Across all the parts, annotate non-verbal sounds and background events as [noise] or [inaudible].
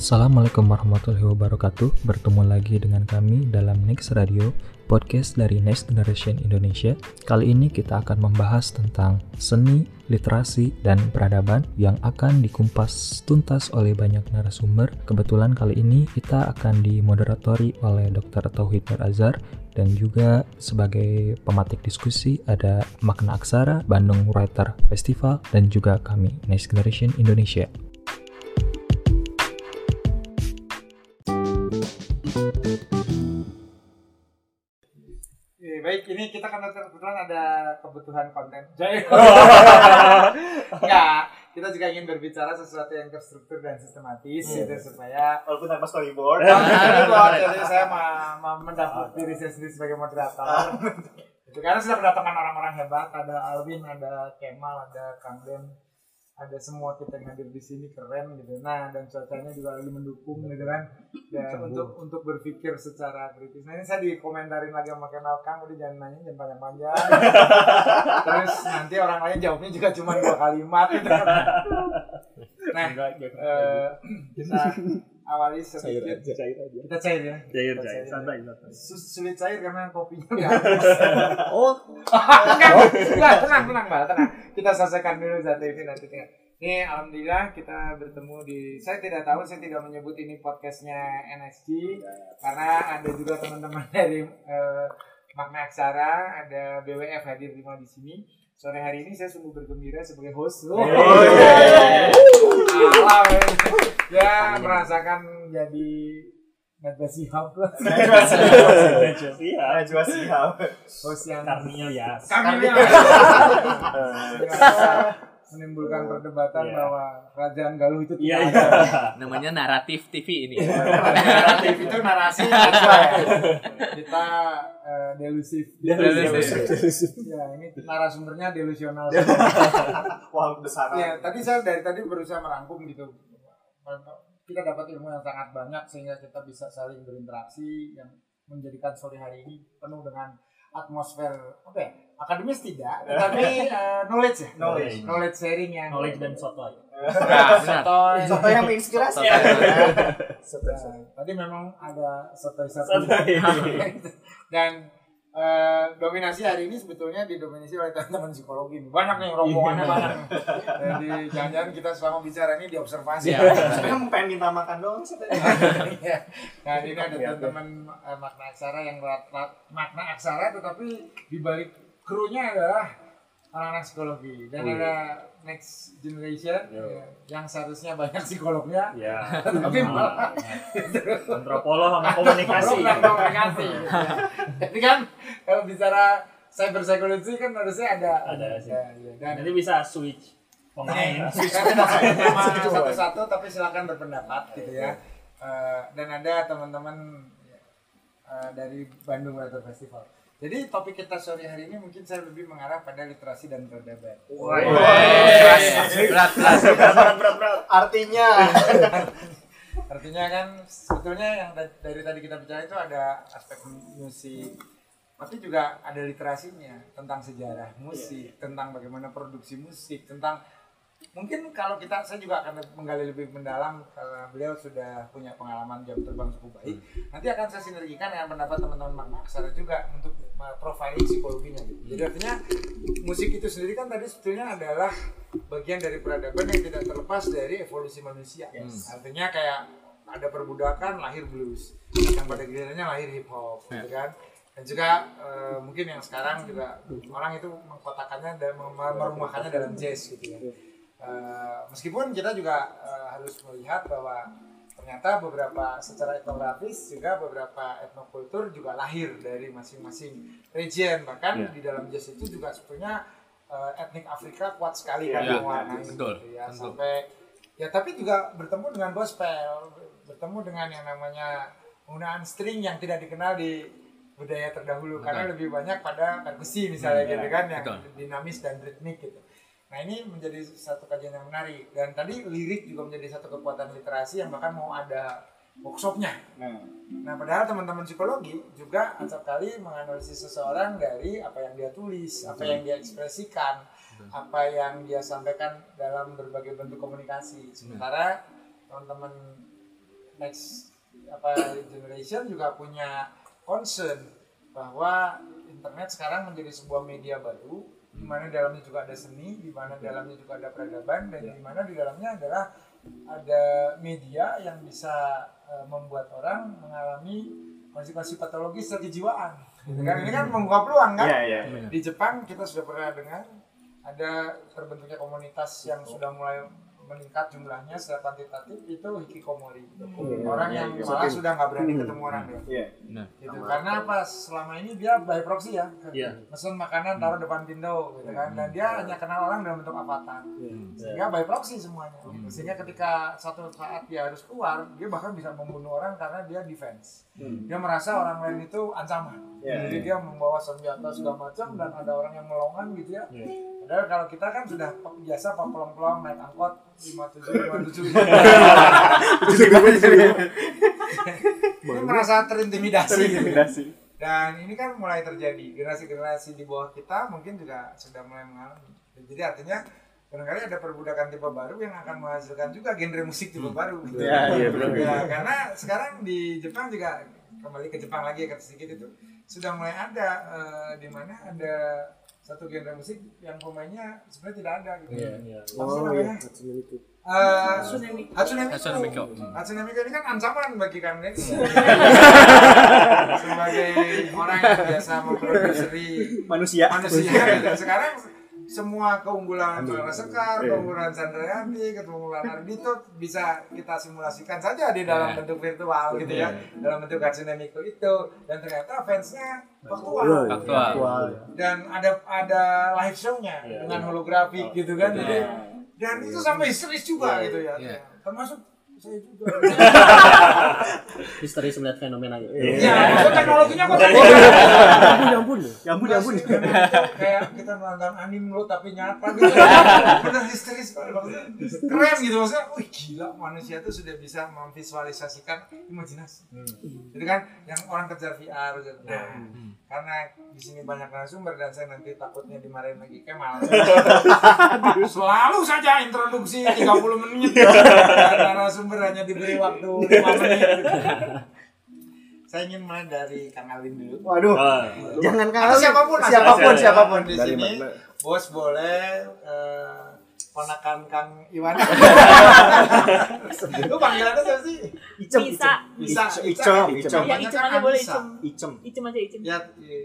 Assalamualaikum warahmatullahi wabarakatuh. Bertemu lagi dengan kami dalam Next Radio, podcast dari Next Generation Indonesia. Kali ini kita akan membahas tentang seni, literasi, dan peradaban yang akan dikumpas tuntas oleh banyak narasumber. Kebetulan kali ini kita akan dimoderatori oleh Dr. Tauhid Nur Azhar dan juga sebagai pematik diskusi ada Makna Aksara, Bandung Writer Festival, dan juga kami, Next Generation Indonesia. Ini kita kan kebetulan ada kebutuhan konten. Jadi enggak, [laughs] kita juga ingin berbicara sesuatu yang terstruktur dan sistematis gitu supaya walaupun tanpa storyboard. Buat [laughs] jadi saya mendapuk diri saya sendiri sebagai moderator. itu karena sudah kedatangan orang-orang hebat, ada Alvin, ada Kemal, ada Kang Den, ada semua kita yang hadir di sini keren gitu. Nah, dan cuacanya juga lagi mendukung gitu kan. Dan untuk untuk berpikir secara kritis. Nah, ini saya dikomentarin lagi sama Kemal Kang, udah jangan nanya jangan panjang-panjang. [laughs] Terus nanti orang lain jawabnya juga cuma dua kalimat gitu kan. [laughs] Nah, eh, kita awali sedikit cair aja. kita cair ya. Cair Kita cair. santai santai. Sus- sulit cair karena kopinya [laughs] nggak habis. Oh. Enggak enggak. Tenang tenang mbak. Tenang. Kita selesaikan dulu satu ini nanti tinggal. Ini alhamdulillah kita bertemu di saya tidak tahu saya tidak menyebut ini podcastnya NSG karena ada juga teman-teman [laughs] dari eh, Makna Aksara ada BWF hadir di di sini sore hari ini saya sungguh bergembira sebagai host. Oh, Alah, ya merasakan jadi Najwa Shihab lah iya. Najwa Shihab host yang Karnil ya. Kami [laughs] menimbulkan perdebatan Iya. bahwa kerajaan Galuh itu iya tidak iya ada. [laughs] namanya naratif TV ini. [laughs] Naratif itu narasi ya. Kita eh, delusif. Delusif. Ya, ini narasumbernya delusional. wah besar ya, tadi saya dari tadi berusaha merangkum gitu. Kita dapat ilmu yang sangat banyak sehingga kita bisa saling berinteraksi yang menjadikan sore hari ini penuh dengan atmosfer apa ya akademis tidak [laughs] tetapi eh, knowledge ya Knowledge. knowledge sharing yang knowledge dan sotoy Nah, sotoy soto yang menginspirasi Sotoy. Nah, tadi memang ada sotoy sotoy Sotoy. [laughs] dan eh, dominasi hari ini sebetulnya didominasi oleh teman-teman psikologi banyak nih rombongannya Iya. banyak jadi jangan-jangan kita selama bicara ini diobservasi Iya. saya pengen minta makan doang sih tadi Iya. nah ini ada Iya, teman-teman eh, makna aksara yang rat- rat- makna aksara tetapi di balik krunya adalah anak-anak psikologi. Dan Wih. ada next generation ya, yang seharusnya banyak psikolognya. [laughs] Ya tapi malah. Antropolog sama komunikasi. Komunikasi. Jadi kan kalau bicara cyber psychology kan harusnya ada. Ada sih. Ya, ya. Dan nanti bisa switch pemain. [laughs] Nama [laughs] satu-satu tapi silakan berpendapat gitu ya. Eh, dan ada teman-teman eh, dari Bandung Writer Festival. Jadi topik kita sore hari ini mungkin saya lebih mengarah pada literasi dan peradaban. Berat, berat. berat berat berat berat artinya [laughs] Artinya kan sebetulnya yang da- dari tadi kita bicara itu ada aspek musik, tapi juga ada literasinya tentang sejarah musik, tentang bagaimana produksi musik, tentang mungkin kalau kita saya juga akan menggali lebih mendalam karena beliau sudah punya pengalaman jam terbang cukup baik. Nanti akan saya sinergikan dengan pendapat teman-teman makna aksara juga untuk uh, profiling psikologinya. Gitu. Jadi artinya musik itu sendiri kan tadi sebetulnya adalah bagian dari peradaban yang tidak terlepas dari evolusi manusia. Artinya kayak ada perbudakan lahir blues, yang pada gilirannya lahir hip hop, gitu kan. Dan juga eh, mungkin yang sekarang juga orang itu mengkotakannya dan merumahkannya dalam jazz gitu ya. Eh, meskipun kita juga eh, harus melihat bahwa ternyata beberapa secara etnografis juga beberapa etnokultur juga lahir dari masing-masing region bahkan Iya. di dalam jazz itu juga sebetulnya eh, etnik Afrika kuat sekali kan Iya, mewarnai betul, gitu ya betul. sampai ya tapi juga bertemu dengan gospel bertemu dengan yang namanya penggunaan string yang tidak dikenal di budaya terdahulu karena lebih banyak pada perkusi misalnya Hmm, gitu ya, kan yang betul. dinamis dan ritmik gitu. Nah ini menjadi satu kajian yang menarik. Dan tadi lirik juga menjadi satu kekuatan literasi yang bahkan mau ada workshopnya. Nah. Padahal teman-teman psikologi juga acap kali menganalisis seseorang dari apa yang dia tulis, apa yang dia ekspresikan, apa yang dia sampaikan dalam berbagai bentuk komunikasi. Sementara teman-teman next apa generation juga punya concern bahwa internet sekarang menjadi sebuah media baru di mana dalamnya juga ada seni, di mana dalamnya juga ada peradaban dan di mana di dalamnya adalah ada media yang bisa eh, membuat orang mengalami konsekuensi patologis kejiwaan. Gitu kan? Ini kan membuka peluang kan? Iya. Di Jepang kita sudah pernah dengar ada terbentuknya komunitas yang sudah mulai meningkat jumlahnya secara kuantitatif itu hikikomori. Orang yang malah sudah nggak berani ketemu orang deh Iya. gitu. Karena apa? Selama ini dia by proxy ya. Iya. mesen makanan taruh depan pintu gitu kan. Dan dia hanya kenal orang dalam bentuk avatar. Sehingga by proxy semuanya. Sehingga ketika satu saat dia harus keluar dia bahkan bisa membunuh orang karena dia defense. Dia merasa orang lain itu ancaman. Iya. jadi dia membawa senjata segala macam dan ada orang yang melongan gitu ya. Padahal kalau kita kan sudah biasa pak pelong-pelong naik angkot 57 57 ini merasa terintimidasi. Intimidasi. Dan ini kan mulai terjadi generasi-generasi di bawah kita mungkin juga sudah mulai mengalami. Jadi artinya barangkali ada perbudakan tipe baru yang akan menghasilkan juga genre musik tipe baru. Gitu. Benar. Ya, karena sekarang di Jepang juga kembali ke Jepang lagi ya sedikit itu sudah mulai ada eh, di mana ada satu genre musik yang pemainnya sebenarnya tidak ada gitu. Iya, Apa sih namanya? Eh, Hatsune Miku. Hatsune Miku. Hatsune Miku ini kan ancaman bagi kami [laughs] sebagai orang yang biasa memproduksi Manusia. manusia. Sekarang semua keunggulan Clara Sekar, keunggulan Sandrayanti, keunggulan [laughs] Ardito bisa kita simulasikan saja di dalam Iya. bentuk virtual gitu ya, dalam bentuk Hatsune Miku itu. Dan ternyata fansnya faktual. Faktual. dan ada ada live show-nya dengan holografi gitu kan. Jadi dan itu sampai histeris juga gitu ya. Iya. termasuk saya juga [laughs] Histeris melihat fenomena gitu. ya maksud teknologinya kok Ampun, ampun. Ya ampun, ya ampun. kayak kita nonton anime lo tapi nyata gitu [laughs] bener histeris maksudnya keren gitu maksudnya wih gila manusia tuh sudah bisa memvisualisasikan imajinasi jadi kan yang orang kejar VR gitu. nah karena di sini banyak narasumber dan saya nanti takutnya dimarahin lagi Kemal. [laughs] Selalu saja introduksi 30 menit. [laughs] Dan narasumber hanya diberi waktu 5 menit. Saya ingin mulai dari Kang Alin dulu. Waduh. Jangan atau kali. siapa pun siapa pun, asal- siapa pun. di sini bos boleh eh, ponakan Kang Iwan. [laughs] Lu panggilannya siapa sih Icem. Bisa. bisa Icem. Icem Icem. Ya, Namanya Icem aja boleh. Icem. Icem. Icem aja Icem. ya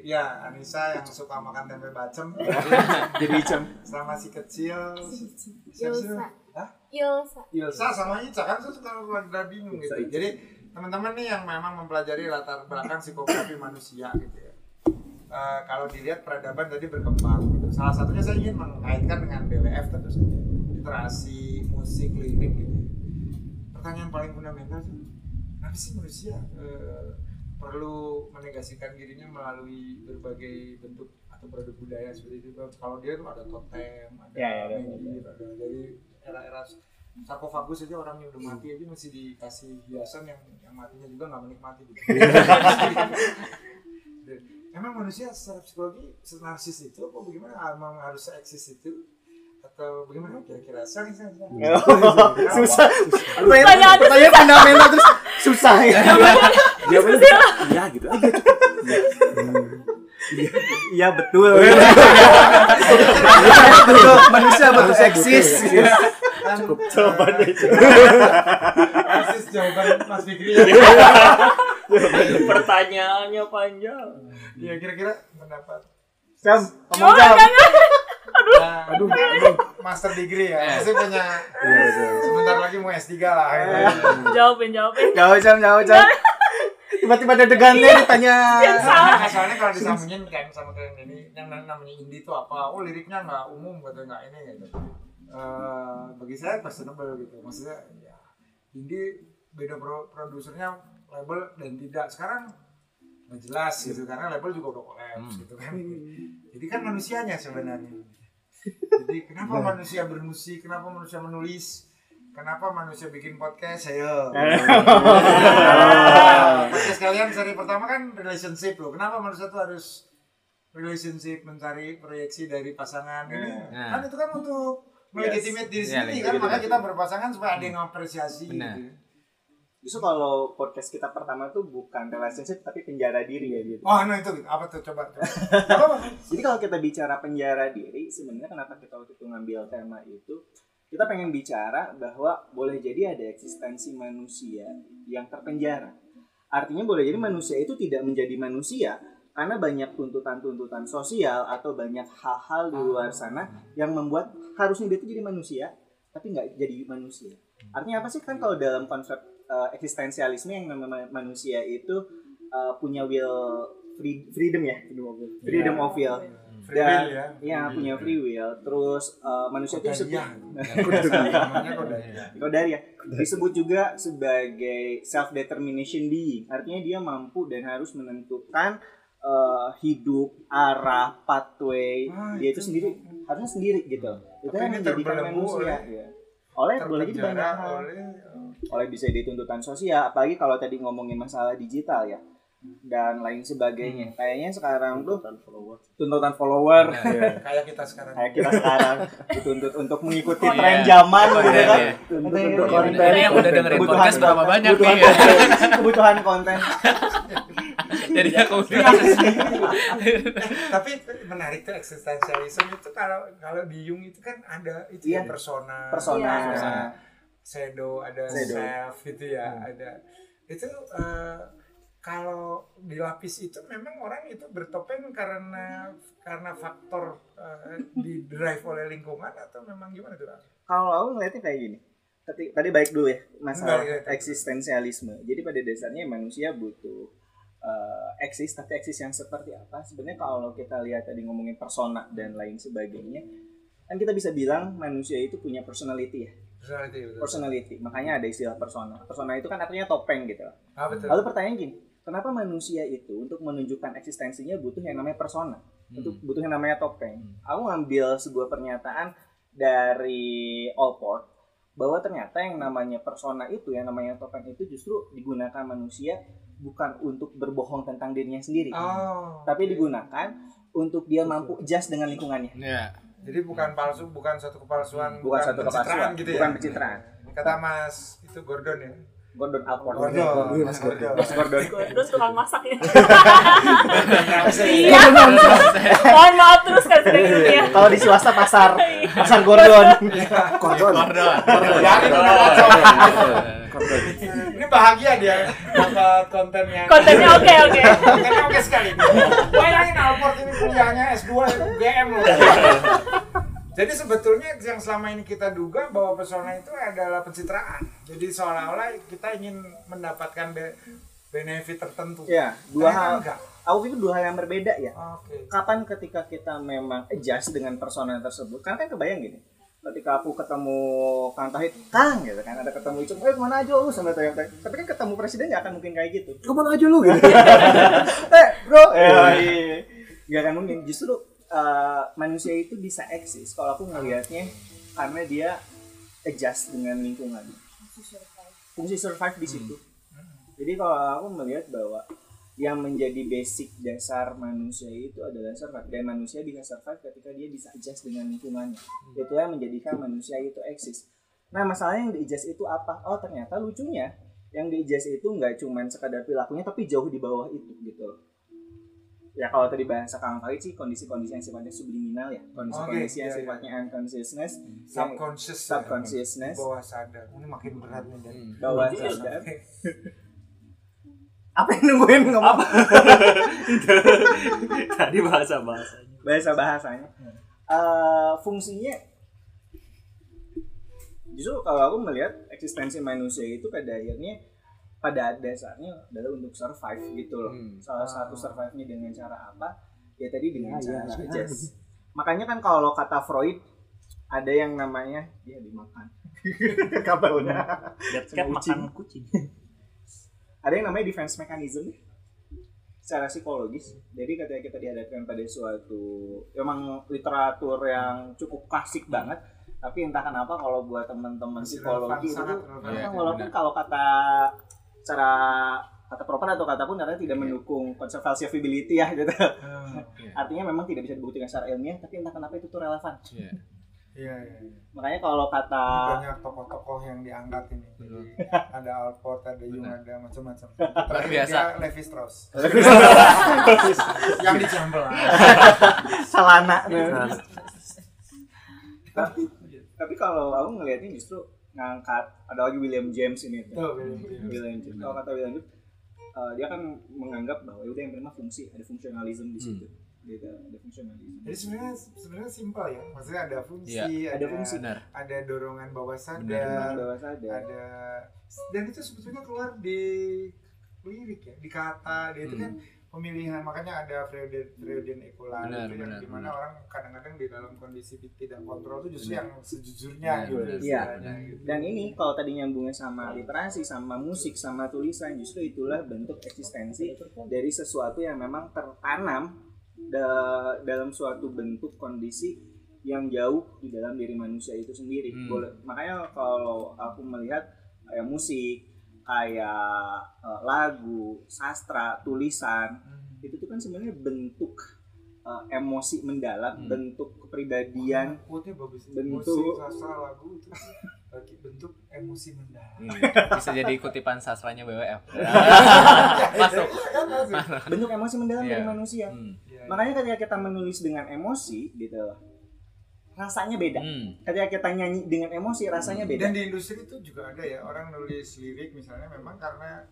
ya Anissa yang suka makan tempe bacem [laughs] Jadi Icem. sama si kecil Ilsa. Hah? Ilsa. Ilsa sama Ica kan saya suka rada bingung gitu. Jadi teman-teman nih yang memang mempelajari latar belakang psikografi [coughs] manusia gitu ya. Eh, kalau dilihat peradaban tadi berkembang gitu. Salah satunya saya ingin mengaitkan dengan BWF tentu saja. Literasi, musik, lirik gitu. Pertanyaan paling fundamental sih, kenapa sih manusia eh, perlu menegasikan dirinya melalui berbagai bentuk atau produk budaya seperti itu? Kalau dia tuh ada totem ada Ya, ya, ya, menhir, ada dari era-era sarkofagus aja orang yang udah mati aja masih dikasih hiasan yang yang matinya juga nggak menikmati gitu. [laughs] Emang manusia secara psikologi narsis itu apa bagaimana? Emang harus eksis itu atau bagaimana kira-kira? Sorry, sorry, sorry. Susah. Pertanyaan Pertanyaan fundamental terus susah ya. Jawabannya iya gitu aja. Iya. Iya betul. Iya betul. Manusia betul eksis. Cukup Jawabannya itu. Jawaban Mas Fikri ya. Pertanyaannya panjang. Ya kira-kira pendapat. Jam, ngomong Jangan, jangan. Nah, aduh, master degree ya. Pasti punya sebentar lagi mau S3 lah. gitu. Jawabin, jawabin. Jauh jam, jauh jam. Tiba-tiba ada degannya ditanya. Nah, soalnya kalau disambungin kayak sama kayak ini yang namanya indie itu apa? Oh liriknya nggak umum gitu nggak ini gitu. Eh, bagi saya personable gitu. Maksudnya ya indie beda pro produsernya label dan tidak sekarang nggak jelas gitu karena label juga udah collapse gitu kan. Jadi kan manusianya sebenarnya. Jadi kenapa manusia bermusik? Kenapa manusia menulis? Kenapa manusia bikin podcast? Ayo. [laughs] podcast kalian seri pertama kan relationship loh. Kenapa manusia tuh harus relationship mencari proyeksi dari pasangan ini? Nah. Kan itu kan untuk melegitimate diri Iya, sendiri kan. legitimate. Maka kita berpasangan supaya ada yang mengapresiasi Benar. gitu. Justru kalau podcast kita pertama tuh bukan relationship tapi penjara diri ya gitu. Oh, nah itu apa tuh coba coba. [laughs] Jadi kalau kita bicara penjara diri, sebenarnya kenapa kita waktu itu ngambil tema itu? Kita pengen bicara bahwa boleh jadi ada eksistensi manusia yang terpenjara. Artinya boleh jadi manusia itu tidak menjadi manusia karena banyak tuntutan-tuntutan sosial atau banyak hal-hal di luar sana yang membuat harusnya dia itu jadi manusia tapi nggak jadi manusia. Artinya apa sih kan kalau dalam konsep uh, eksistensialisme yang namanya manusia itu uh, punya will free- freedom ya, freedom of will. Free Dan- will ya. Ya punya free will. Terus uh, manusia itu disebut. [laughs] Namanya kodariah. Kodariah disebut juga sebagai self determination being. Artinya dia mampu dan harus menentukan uh, hidup, arah, pathway Ah, dia itu itu. sendiri harusnya sendiri gitu. Itu Tapi yang menjadikan manusia. oleh- ya. Oleh boleh jadi banyak hal. oleh Oleh bisa jadi tuntutan sosial, apalagi kalau tadi ngomongin masalah digital ya dan lain sebagainya. Kayaknya sekarang tuh Tuntutan follower. tuntutan follower [laughs] kayak kita sekarang. kayak kita sekarang dituntut untuk mengikuti Iya. tren zaman Oh, gitu kan. Tuntut Untuk untuk konten. Ini yang udah dengerin Kebutuhan podcast berapa banyak kebutuhan nih ya? konten, kebutuhan konten. [laughs] Jadi aku Iya. Tapi menarik tuh eksistensialisme itu kalau kalau di Jung itu kan ada itu Iya. ya persona, Persona. persona, shadow, ada Shadow. self gitu ya, ada itu eh, kalau di lapis itu memang orang itu bertopeng karena karena faktor eh, di drive oleh lingkungan atau memang gimana tuh? Kalau aku ngeliatnya kayak gini. Tadi, tadi baik dulu ya masalah Baik, baik. eksistensialisme. Jadi pada dasarnya manusia butuh eh, eksis, tapi eksis yang seperti apa? Sebenarnya kalau kita lihat tadi ngomongin persona dan lain sebagainya, kan kita bisa bilang manusia itu punya personality ya. Personality betul. Personality. Makanya ada istilah persona. Persona itu kan artinya topeng gitu. Ah, betul. Lalu pertanyaan gini, kenapa manusia itu untuk menunjukkan eksistensinya butuh yang namanya persona, untuk butuh yang namanya topeng? Aku ngambil sebuah pernyataan dari Allport bahwa ternyata yang namanya persona itu, yang namanya topeng itu justru digunakan manusia bukan untuk berbohong tentang dirinya sendiri, Oh. tapi digunakan untuk dia mampu adjust dengan lingkungannya. Iya. Jadi bukan palsu, bukan satu kepalsuan, Bukan satu pencitraan kepalsuan, gitu bukan ya. pencitraan. Kata Mas itu Gordon ya. Gordon Allport. Gordon, Mas Gordon. Mas Gordon. Terus tukang masak ya. Iya. Mohon maaf terus kan sering gitu ya. Kalau di swasta pasar, pasar Gordon. Kordon. Kordon. Biarin dulu, Ini bahagia dia dapat konten yang Kontennya oke oke. kontennya oke sekali. Bayangin Alport ini kuliahnya S2 UGM loh. Jadi sebetulnya yang selama ini kita duga bahwa pesona itu adalah pencitraan. Jadi seolah-olah kita ingin mendapatkan be- benefit tertentu. Ya, dua Ternyata hal. enggak. Aku pikir dua hal yang berbeda ya. Oke. Kapan ketika kita memang adjust dengan persona tersebut? Karena kan kebayang gini. Ketika aku ketemu Kang Tahid, Kang gitu kan, ada ketemu Icung, eh ke mana aja lu sama Tayang Tayang. Tapi kan ketemu presiden nggak akan mungkin kayak gitu. Ke mana aja lu gitu? [laughs] eh bro, eh, [laughs] iya. nggak akan mungkin. Justru uh, manusia itu bisa eksis kalau aku ngelihatnya karena dia adjust dengan lingkungan. Fungsi survive di situ. Jadi kalau aku melihat bahwa yang menjadi basic dasar manusia itu adalah survive dan manusia bisa survive ketika dia bisa adjust dengan lingkungannya. Itu yang menjadikan manusia itu eksis. Nah masalahnya yang di adjust itu apa? Oh ternyata lucunya yang di adjust itu nggak cuman sekadar perilakunya tapi jauh di bawah itu gitu. Ya kalau tadi bahasa Kang Farid sih kondisi-kondisi yang sifatnya subliminal ya, kondisi-kondisi Oke, yang iya, iya. sifatnya unconsciousness, yang Subconscious. ya. subconsciousness, Bawah sadar. Ini makin berat nih. Dan. bawah sadar. [laughs] Apa yang nungguin ngomong? [laughs] Tadi bahasa bahasanya. bahasa bahasanya Eh, fungsinya justru kalau aku melihat eksistensi manusia itu pada akhirnya pada dasarnya adalah untuk survive gitu loh. Hmm. salah satu survive-nya dengan cara apa? Ya tadi dengan Ya, cara ya, adjust. Makanya kan kalau kata Freud ada yang namanya dia dimakan. [laughs] Kabelnya Sama cat makan kucing. Ada yang namanya defense mechanism secara psikologis. Jadi ketika kita dihadapkan pada suatu emang literatur yang cukup klasik banget, tapi entah kenapa kalau buat teman-teman psikologi itu tuh, relevan. Iya, walaupun kalau kata cara kata proper atau kata pun katanya tidak mendukung konsep falsifiability ya gitu. Hmm. Artinya memang tidak bisa dibuktikan secara ilmiah, tapi entah kenapa itu tuh relevan. Iya. Iya, iya. iya. Makanya kalau kata Banyak tokoh-tokoh yang diangkat ini. Jadi ada Alport, ada Jung, ada macam-macam. Terakhir biasa. dia Levi Strauss. [laughs] yang dicambel. Salana. [laughs] tapi tapi kalau aku ngelihatnya justru ngangkat ada lagi William James ini tuh. Tuh, William James. William James. Kalau kata William James, eh, dia kan menganggap bahwa ya udah yang pertama fungsi, ada fungsionalisme di situ. Gitu, ada fungsionalisme. Jadi sebenarnya sebenarnya simpel ya. Maksudnya ada fungsi, Iya, ada, ada fungsi. Benar. ada dorongan bawah Benar, sadar, bawah sadar. ada dan itu sebetulnya keluar di lirik ya, di kata, dia itu Hmm. kan pemilihan makanya ada Freudian Freudian equal Benar, itu yang benar, di mana benar. orang kadang-kadang di dalam kondisi tidak kontrol itu justru Benar. yang sejujurnya Benar, gitu benar. Iya. istilahnya gitu. Dan ini kalau tadi nyambungnya sama literasi, sama musik, sama tulisan, justru itulah bentuk eksistensi dari sesuatu yang memang tertanam da- dalam suatu bentuk kondisi yang jauh di dalam diri manusia itu sendiri. Hmm. Boleh, makanya kalau aku melihat kayak musik, kayak eh, lagu, sastra, tulisan, Hmm. itu tuh kan sebenarnya bentuk eh, emosi mendalam, Hmm. bentuk kepribadian quote-nya bagus bentuk- musik sastra lagu itu bentuk emosi mendalam Hmm, Bisa jadi kutipan sastranya BWF. [laughs] Masuk. Kan masuk. bentuk emosi mendalam Iya. dari manusia. Hmm. Iya, Makanya ketika kita menulis dengan emosi gitu rasanya beda. Hmm. Ketika kita nyanyi dengan emosi rasanya beda. dan di industri itu juga ada ya orang nulis lirik misalnya memang karena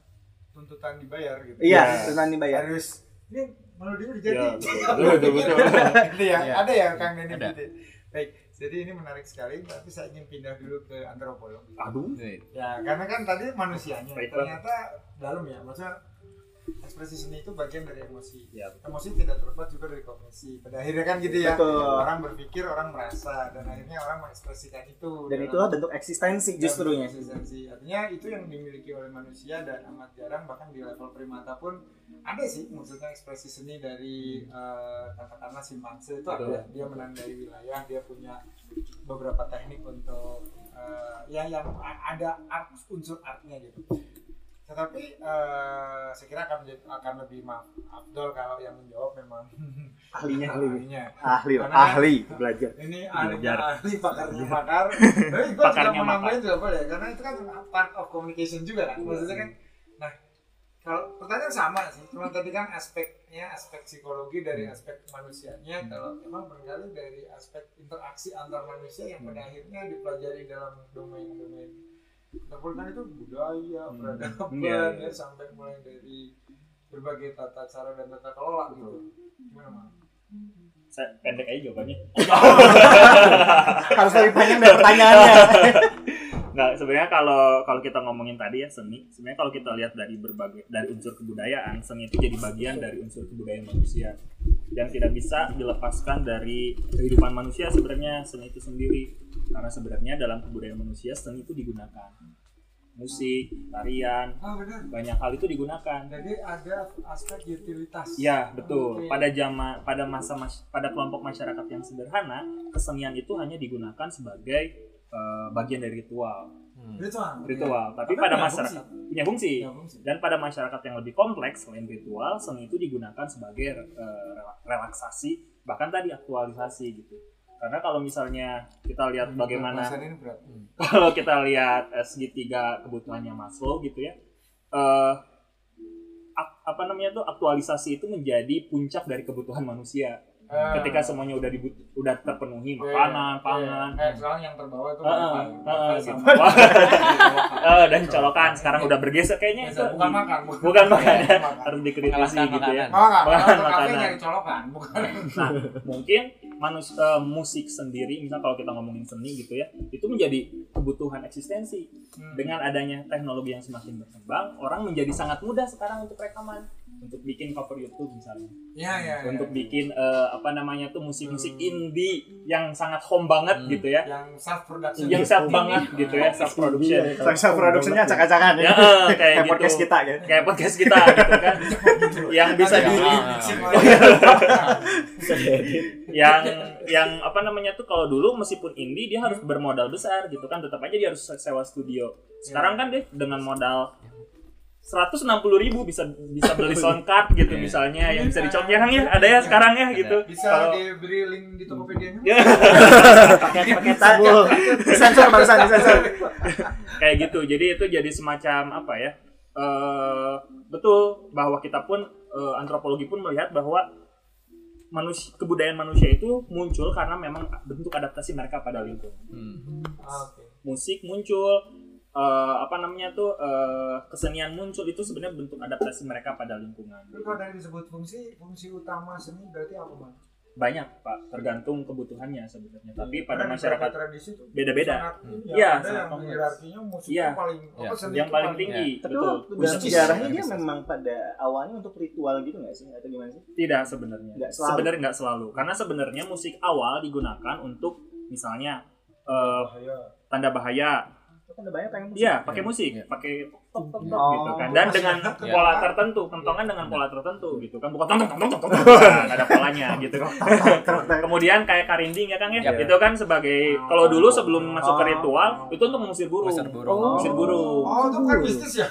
tuntutan dibayar gitu Iya, tentang dibayar. harus ini melodinya udah jadi Iya, betul, betul, betul. [laughs] Gitu ya Iya. ada ya kang Denny Ada. gitu baik jadi ini menarik sekali tapi saya ingin pindah dulu ke antropologi Aduh. ya karena kan tadi manusianya ternyata dalam ya maksudnya ekspresi seni itu bagian dari emosi Ya. emosi tidak terlepas juga dari kognisi pada akhirnya kan gitu ya Betul. orang berpikir orang merasa dan akhirnya orang mengekspresikan itu Dan dalam- itulah bentuk eksistensi justrunya. Eksistensi. Artinya itu yang dimiliki oleh manusia dan amat jarang bahkan di level primata pun ada sih maksudnya ekspresi seni dari eh, katakanlah simpanse itu ada dia menandai wilayah dia punya beberapa teknik untuk eh, ya yang ada art, unsur artnya gitu tetapi eh, saya kira akan menjadi, akan lebih maaf Abdul kalau yang menjawab memang [laughs] Ahlinya ahli. ahlinya. Ahli, Karena- ahli belajar. ini ahlinya Belajar. [laughs] ahli pakarnya pakar tapi gue juga Pakarnya mau pakar. nambahin juga boleh karena itu kan part of communication juga kan. Maksudnya kan nah kalau pertanyaan sama sih cuma tadi kan aspeknya aspek psikologi dari aspek manusianya kalau emang barangkali dari aspek interaksi antar manusia yang pada akhirnya dipelajari dalam domain-domain Interpol kan itu budaya, peradaban, Iya, ya, sampai mulai dari berbagai tata cara dan tata kelola gitu. Gimana? Saya pendek aja jawabannya. [laughs] [laughs] Harus lebih panjang dari pertanyaannya. [laughs] Nggak, sebenarnya kalau kalau kita ngomongin tadi ya seni, sebenarnya kalau kita lihat dari berbagai dari unsur kebudayaan, seni itu jadi bagian dari unsur kebudayaan manusia yang tidak bisa dilepaskan dari kehidupan manusia sebenarnya seni itu sendiri. Karena sebenarnya dalam kebudayaan manusia seni itu digunakan. Musik, tarian, Ah benar. banyak hal itu digunakan. Jadi ada aspek utilitas. Ya, betul. Oke. Pada zaman pada masa mas- pada kelompok masyarakat yang sederhana, kesenian itu hanya digunakan sebagai eh, bagian dari ritual. Hmm. Ritual. Ritual, tapi Tapi pada punya masyarakat punya fungsi. Ya, fungsi. Dan pada masyarakat yang lebih kompleks selain ritual, seni itu digunakan sebagai rela- relaksasi, bahkan tadi aktualisasi gitu. Karena kalau misalnya kita lihat bagaimana ini berat. [laughs] kalau kita lihat eh, segitiga kebutuhannya Maslow gitu ya eh ak- apa namanya tuh aktualisasi itu menjadi puncak dari kebutuhan manusia Ah. ketika semuanya udah dibut udah terpenuhi Iya, makanan iya. pangan Eh, soalnya yang terbawa itu Wifi gitu. sama- Eh, dan colokan sekarang udah bergeser kayaknya itu Bukan makan, bukan makan ya. makan. harus dikritisi gitu ya Makan nyari colokan, bukan. Nah, mungkin manus eh, musik sendiri, misal kalau kita ngomongin seni gitu ya, itu menjadi kebutuhan eksistensi. Hmm. Dengan adanya teknologi yang semakin berkembang, orang menjadi sangat mudah sekarang untuk rekaman, untuk bikin cover YouTube misalnya, Iya, iya. iya. untuk bikin eh, apa namanya tuh musik-musik Hmm. indie yang sangat home banget Hmm. gitu ya, yang self production. yang self banget gitu ya, self production. Self produksinya acak-acakan Ya, kayak Kayak gitu. podcast kita ya. Kayak podcast kita gitu kan, [laughs] yang bisa di Ah. [laughs] yang yang apa namanya tuh kalau dulu meskipun indie dia harus bermodal besar gitu kan tetap aja dia harus sewa studio sekarang kan deh dengan modal 160 ribu bisa bisa [laughs] beli sound card gitu Iya. misalnya yang bisa dicok ya Kang, ya ada ya sekarang ya gitu Bisa Kalau- diberi link di Tokopedia-nya. Ya. [laughs] Pakai pakai tabul. Disensor barusan disensor. kayak gitu jadi itu jadi semacam apa ya eh betul bahwa kita pun eh, antropologi pun melihat bahwa manusia kebudayaan manusia itu muncul karena memang bentuk adaptasi mereka pada lingkungan Oke. musik muncul eh, apa namanya tuh eh, kesenian muncul itu sebenarnya bentuk adaptasi mereka pada lingkungan. Tapi kalau tadi disebut fungsi, fungsi utama seni berarti apa mas? banyak pak. Tergantung kebutuhannya sebenarnya. Tapi pada Karena masyarakat tradisi itu beda-beda. ya, Iya, ada sangat yang kompleks. hierarkinya musik Iya. itu paling Iya. apa seni yang itu paling tinggi. Tapi betul dalam sejarahnya dia memang pada awalnya untuk ritual gitu nggak sih? Atau gimana sih? tidak sebenarnya. Sebenarnya nggak selalu. Karena sebenarnya musik awal digunakan untuk misalnya eh, bahaya. tanda bahaya kan banyak pengen musik. Iya, pakai Iya. musik, Iya. pakai tok tok tok Oh. gitu kan. Dan dengan ada pola tertentu, kentongan dengan pola tertentu gitu kan. Bukan tong tong tong tong [laughs] ada polanya gitu kan. [laughs] Kemudian kayak karinding ya Kang ya. Itu kan sebagai kalau dulu sebelum masuk ke ritual itu untuk mengusir burung. Mengusir burung. Mengusir burung. Oh itu kan bisnis ya?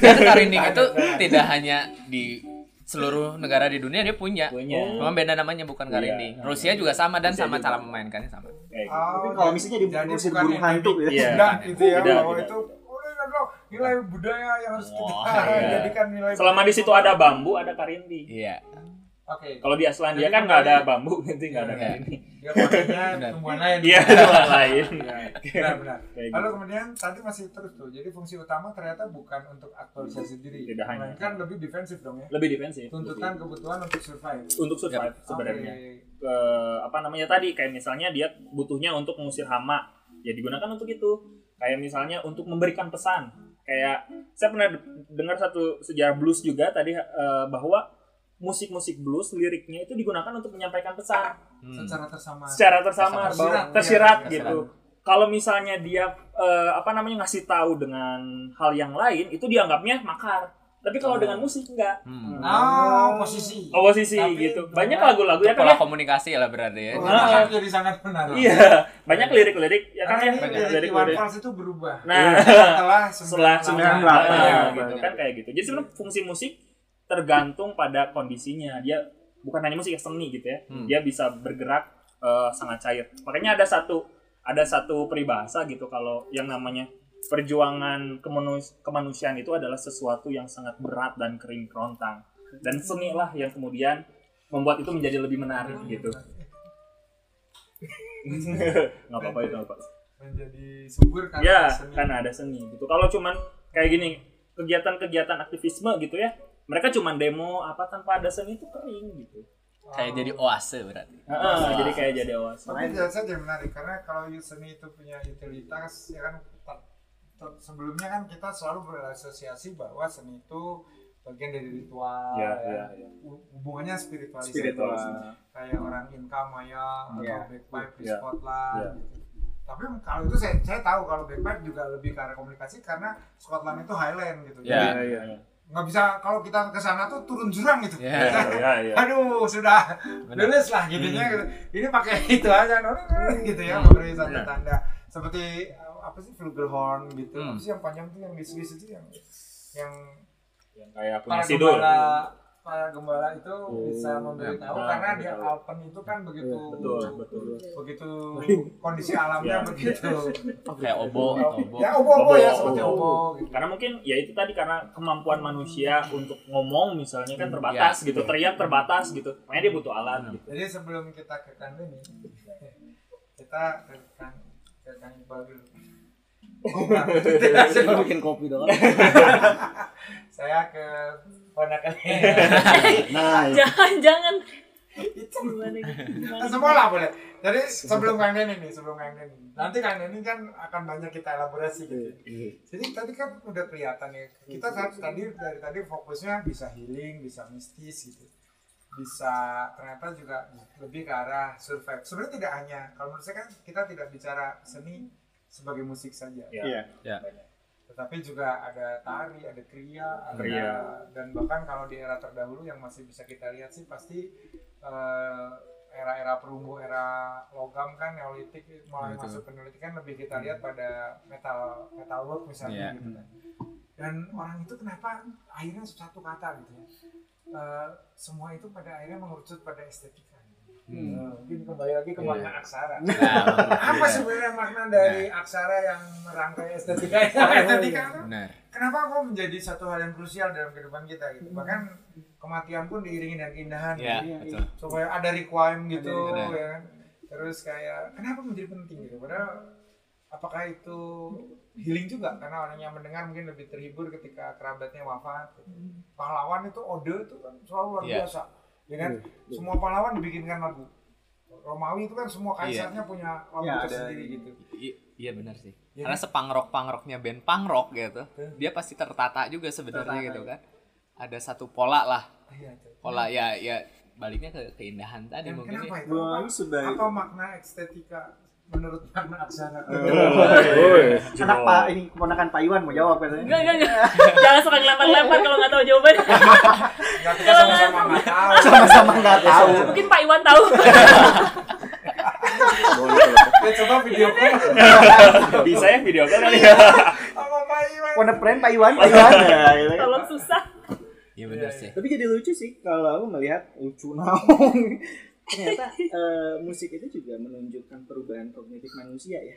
Dan [laughs] karinding itu tidak hanya di seluruh negara di dunia dia punya. Punya. Cuma beda namanya bukan Iya. karinding. Rusia juga sama dan Rusia sama juga. cara memainkannya sama. Kayak gitu. Oh, Tapi kalau misalnya di jadi musik bukan burung hantu ya. Iya. Tidak gitu ya Tidak, bahwa tidak. itu oh, ini adalah nilai budaya yang harus kita Oh, iya. jadikan nilai Selama di situ ada bambu, ada karinding. Iya. Oke. Kalau di Aslandia Jadi kan nggak ada bambu, nanti nggak ada Iya. karinding. Dia pakainya tumbuhan lain. Iya, hal lain. Benar, benar. Kayak Lalu gitu. kemudian tadi masih terus tuh. Jadi fungsi utama ternyata bukan untuk aktualisasi diri. Tidak hanya. Melainkan lebih defensif dong ya. Lebih defensif. Tuntutan kebutuhan untuk survive. untuk survive sebenarnya. Oke. ke apa namanya tadi kayak misalnya dia butuhnya untuk mengusir hama ya digunakan untuk itu kayak misalnya untuk memberikan pesan kayak saya pernah dengar satu sejarah blues juga tadi eh, bahwa musik-musik blues liriknya itu digunakan untuk menyampaikan pesan Hmm. Secara tersamar. secara tersamar Tersirat, tersirat iya, gitu kalau misalnya dia eh, apa namanya ngasih tahu dengan hal yang lain itu dianggapnya makar tapi kalau dengan musik enggak Hmm. Oh, posisi. oposisi Tapi gitu banyak lagu-lagu ya kan Pola ya komunikasi lah berarti ya. Oh, Ah. akan jadi sangat benar. iya banyak lirik-lirik ya kan ya lirik-lirik Fals itu berubah. Nah, setelah [laughs] setelah 98. sembilan delapan, ya, ya, gitu kan kayak gitu. Jadi sebenarnya fungsi musik tergantung pada kondisinya. Dia bukan hanya musik ya seni gitu ya. Hmm. Dia bisa bergerak eh, sangat cair. Makanya ada satu ada satu peribahasa gitu kalau yang namanya perjuangan kemanus- kemanusiaan itu adalah sesuatu yang sangat berat dan kering kerontang. Dan seni lah yang kemudian membuat itu menjadi lebih menarik gitu. [laughs] Nggak apa-apa itu apa. menjadi subur karena Ya, seni. karena ada seni gitu. Kalau cuman kayak gini, kegiatan-kegiatan aktivisme gitu ya, mereka cuman demo apa tanpa ada seni itu kering gitu. Kayak jadi oase berarti. Heeh, jadi kayak jadi oas. Tapi tidak saja menarik karena kalau seni itu punya utilitas ya kan sebelumnya kan kita selalu berasosiasi bahwa seni itu bagian dari ritual Ya, ya. ya, ya. Hu- hubungannya spiritualis Spiritual. kayak orang Inka Maya atau Ya. backpipe di Ya. Scotland Ya. gitu. Tapi kalau itu saya saya tahu kalau backpipe juga lebih ke arah komunikasi karena Scotland itu Highland gitu. Ya. Jadi iya. Nggak bisa kalau kita ke sana tuh turun jurang gitu. Ya. [laughs] Iya, iya. Aduh, sudah lulus lah gitunya gitu. Ini pakai itu aja [laughs] gitu ya, Hmm. memberi satu Benar. tanda seperti uh, apa sih flugelhorn gitu. Hmm. Apa sih yang panjang tuh yang di Swiss itu yang yang Yang kayak punya sidul. gembala para gembala itu Oh, bisa memberitahu ya, karena di. Alpen itu kan begitu Betul, betul. begitu kondisi alamnya Ya. begitu. [laughs] Kayak obo atau obo. Ya ya Obo, seperti obo. obo gitu. Karena mungkin ya itu tadi karena kemampuan manusia untuk ngomong misalnya kan terbatas Ya. gitu, teriak terbatas gitu. Makanya dia butuh alat gitu. Jadi sebelum kita ke Kang [laughs] Denny, kita ke Kang ke Kang Iqbal dulu. [laughs] Oh, bikin kopi doang. saya ke ponakannya. [laughs] Nah, itu. Jangan jangan. itu Gimana gimana? semua lah boleh. Jadi sebelum Kang Denny nih, sebelum Kang Denny. Nanti Kang Denny kan akan banyak kita elaborasi gitu. Jadi tadi kan udah kelihatan ya. Kita saat tadi dari tadi fokusnya bisa healing, bisa mistis gitu. Bisa ternyata juga lebih ke arah survive. Sebenarnya tidak hanya kalau menurut saya kan kita tidak bicara seni sebagai musik saja. Ya. Iya. Ya. Tetapi juga ada tari, ada kriya, ada Kriya. dan bahkan kalau di era terdahulu yang masih bisa kita lihat sih pasti eh, era-era perunggu, era logam kan neolitik mulai Betul. masuk ke neolitik kan lebih kita lihat pada metal metal work misalnya Iya. gitu kan. Dan orang itu kenapa akhirnya satu kata gitu ya. Eh, semua itu pada akhirnya mengerucut pada estetika. Gitu. Nah, mungkin kembali lagi ke Iya. makna aksara. Nah, [laughs] Apa iya. sebenarnya makna dari aksara yang merangkai [laughs] estetika? estetika itu Benar. kenapa kok menjadi satu hal yang krusial dalam kehidupan kita gitu. Bahkan kematian pun diiringi dengan keindahan. Iya, gitu. betul. supaya ada requiem gitu Ada. ya kan. terus kayak kenapa menjadi penting gitu padahal apakah itu healing juga karena orang yang mendengar mungkin lebih terhibur ketika kerabatnya wafat pahlawan itu ode itu kan selalu luar Iya. biasa ya kan? Semua pahlawan dibikinkan lagu. Romawi itu kan semua Iya. kaisarnya punya lagu Iya, ada tersendiri gitu. Iya benar sih. Iya Karena sepangrok pangroknya band pangrok gitu, dia pasti tertata juga sebenarnya Tertata, gitu kan. Ada satu pola lah, iya pola ya ya baliknya ke keindahan tadi Dan mungkin kenapa ya. itu? Apa, apa makna estetika menurut makna aksara [laughs] Anak Pak ini keponakan Pak Iwan mau jawab katanya. Enggak, enggak, enggak. Jangan suka ngelempar-lempar kalau nggak tahu jawabannya. nggak kita sama-sama nggak tahu Sama-sama nggak tahu. Mungkin Pak Iwan tahu. [laughs] ya coba video call Bisa ya video call kali ya. sama Pak Iwan Pondok Pren Pak Iwan, Pak Iwan. Ya, gitu kan. Tolong susah. Iya benar sih. Tapi jadi lucu sih kalau aku melihat lucu naung. Ternyata [laughs] eh, musik itu juga menunjukkan perubahan kognitif manusia ya.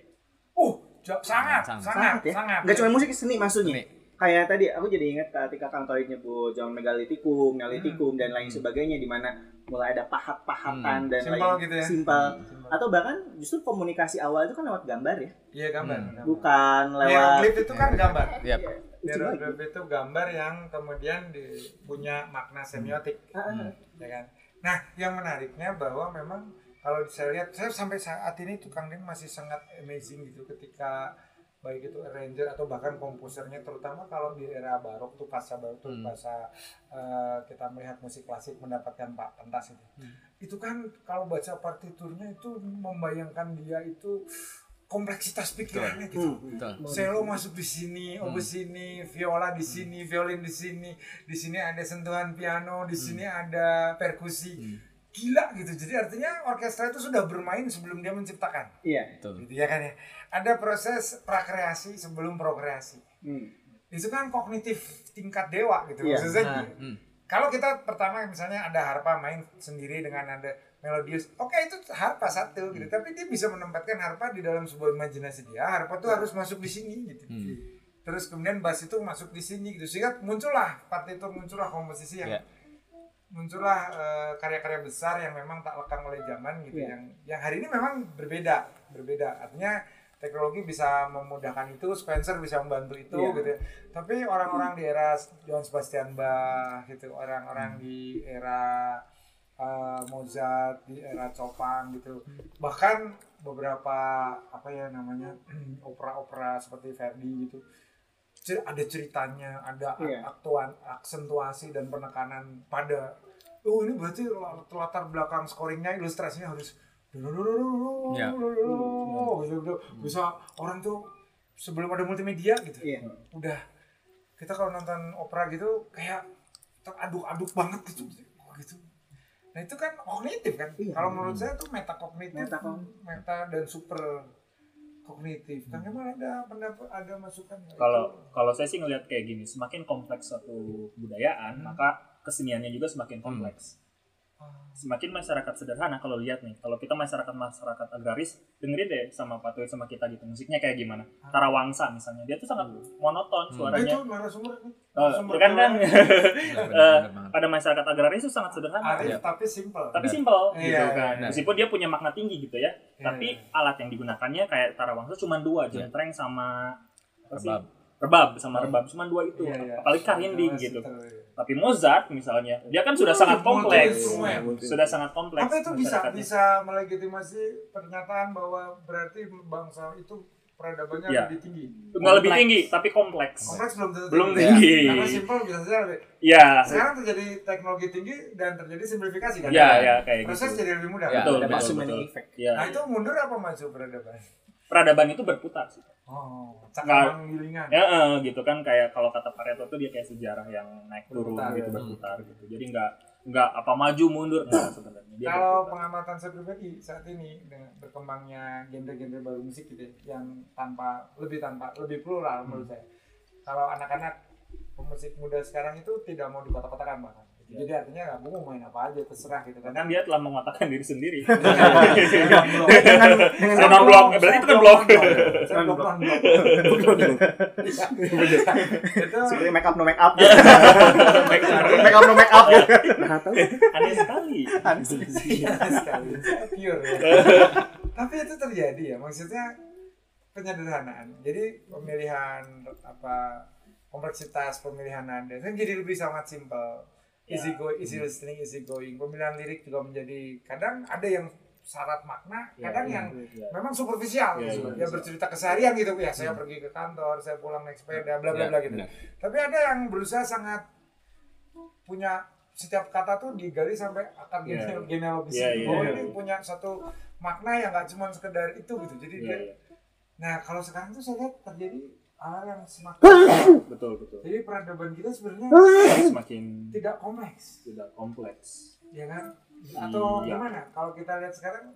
Uh, jo- sangat, Sangat. sangat, ya. sangat. Nggak cuma musik seni maksudnya. Seni. Kayak tadi aku jadi ingat ketika Kang Torik nyebut zaman megalitikum, neolitikum dan lain sebagainya di mana mulai ada pahat-pahatan Hmm. dan Simpel lain gitu ya. simpel. Atau bahkan justru komunikasi awal itu kan lewat gambar ya, Iya gambar. Hmm. gambar. bukan lewat Hieroglif itu kan gambar. Iya. Hieroglif itu gambar yang kemudian di, punya makna semiotik, ah. ya kan. Nah, yang menariknya bahwa memang kalau saya lihat, saya sampai saat ini tukang Dim masih sangat amazing gitu ketika baik itu arranger atau bahkan komposernya terutama kalau di era barok tuh pasca barok tuh Hmm. pasca eh, kita melihat musik klasik mendapatkan pak pentas itu Hmm. itu kan kalau baca partiturnya itu membayangkan dia itu kompleksitas pikirannya gitu Hmm. Betul. Selo masuk di sini, Hmm. sini, viola di sini, violin di sini, di sini ada sentuhan piano, di sini ada perkusi. Hmm. Gila gitu. Jadi artinya orkestra itu sudah bermain sebelum dia menciptakan. Iya. Betul. Gitu ya kan ya. Ada proses prakreasi sebelum prokreasi. Hmm. Itu kan kognitif tingkat dewa gitu Iya. maksudnya. Nah. Hmm. Kalau kita pertama misalnya ada harpa main sendiri dengan ada melodius, oke itu harpa satu gitu. Tapi dia bisa menempatkan harpa di dalam sebuah imajinasi dia. Harpa tuh harus masuk di sini gitu. Hmm. Terus kemudian bass itu masuk di sini gitu. Sehingga muncullah partitur, muncullah komposisi yang Iya. muncullah eh, karya-karya besar yang memang tak lekang oleh zaman gitu. Iya. Yang yang hari ini memang berbeda, berbeda. Artinya teknologi bisa memudahkan itu, Spencer bisa membantu itu Iya. gitu. ya. Tapi orang-orang di era Johann Sebastian Bach gitu, orang-orang di era eh, Mozart, di era Chopin gitu. Bahkan beberapa apa ya namanya [clears throat] opera-opera seperti Verdi gitu. Cer- Ada ceritanya, ada Iya. aktuan, aksentuasi dan penekanan pada oh ini berarti latar belakang scoringnya ilustrasinya harus [laughs] gitu, bisa orang tuh sebelum ada multimedia gitu Iya. udah kita kalau nonton opera gitu kayak teraduk-aduk banget gitu gitu nah itu kan kognitif kan Iya. kalau menurut saya tuh meta kognitif Meta kognitif. meta dan super kognitif kan emang ada pendapat ada masukan? Kalau Itu- kalau saya sih ngelihat kayak gini, semakin kompleks suatu kebudayaan, Hmm. maka keseniannya juga semakin kompleks. Ah, Semakin masyarakat sederhana kalau lihat nih, kalau kita masyarakat masyarakat agraris, dengerin deh sama Pak Tuit sama kita gitu, musiknya kayak gimana. Tarawangsa misalnya, dia tuh sangat monoton Hmm. suaranya. itu narasumber nih. Eh, Narasumber kan kan [laughs] pada masyarakat agraris itu sangat sederhana. Arif Iya. tapi simple Tapi simpel Iya, gitu kan. iya. Meskipun dia punya makna tinggi gitu ya, Iya, tapi iya. alat yang digunakannya kayak tarawangsa cuma dua, Iya. jentreng sama apa sih? Rebab. Sama rebab cuma dua itu. Iya, iya. Apalagi kahinding Iya, gitu. iya. Tapi Mozart misalnya, dia kan sudah Itu sangat kompleks. instrumen. Sudah sangat kompleks. Apa itu bisa bisa melegitimasi pernyataan bahwa berarti bangsa itu peradabannya Iya. lebih tinggi. Nggak lebih tinggi, tapi kompleks. Kompleks belum tentu Belum tinggi. tinggi. Karena simpel bisa saja lebih. Iya. Sekarang terjadi teknologi tinggi dan terjadi simplifikasi kan. Iya, iya kayak Proses gitu. jadi lebih mudah. Ya, Betul, betul, maximum betul. effect. Nah itu mundur apa maju peradaban? Peradaban itu berputar sih. Oh, Nah, cakang gilingan. Ya, eh, gitu kan kayak kalau kata Pareto tuh dia kayak sejarah yang naik turun Berputar, gitu ya. berputar gitu. Jadi nggak nggak apa maju mundur nggak sebenarnya. Dia Kalau berputar. pengamatan saya pribadi saat ini dengan berkembangnya genre-genre baru musik gitu ya, yang tanpa lebih tanpa lebih plural menurut saya. Kalau anak-anak pemusik muda sekarang itu tidak mau dikotak-kotakan bahkan. Jadi artinya aku mau main apa aja terserah gitu kan. kan dia telah mengatakan diri sendiri. [laughs] Dengan dengan Saya non-blok, eh, berarti itu kan blok. Saya blok. seperti make up no make up. Make up no make up nah tahu. Aneh sekali. Iya sekali, pure ya. Tapi itu terjadi ya, maksudnya penyederhanaan. Jadi pemilihan apa kompleksitas pemilihan nada kan jadi lebih sangat simpel. Easy go, easy listening, easy going. Pemilihan lirik juga menjadi kadang ada yang syarat makna, kadang yang memang superficial gitu. Dia bercerita keseharian gitu ya, saya pergi ke kantor, saya pulang naik sepeda, bla bla bla gitu. Tapi ada yang berusaha sangat punya setiap kata tuh digali sampai akar gene- genealogis Iya, gitu. iya, bahwa iya. ini punya satu makna yang nggak cuma sekedar itu gitu. Jadi Iya, dia, nah kalau sekarang tuh saya lihat terjadi hal yang semakin betul betul jadi peradaban kita sebenarnya semakin tidak kompleks, tidak kompleks ya kan? Atau Iya. gimana? Kalau kita lihat sekarang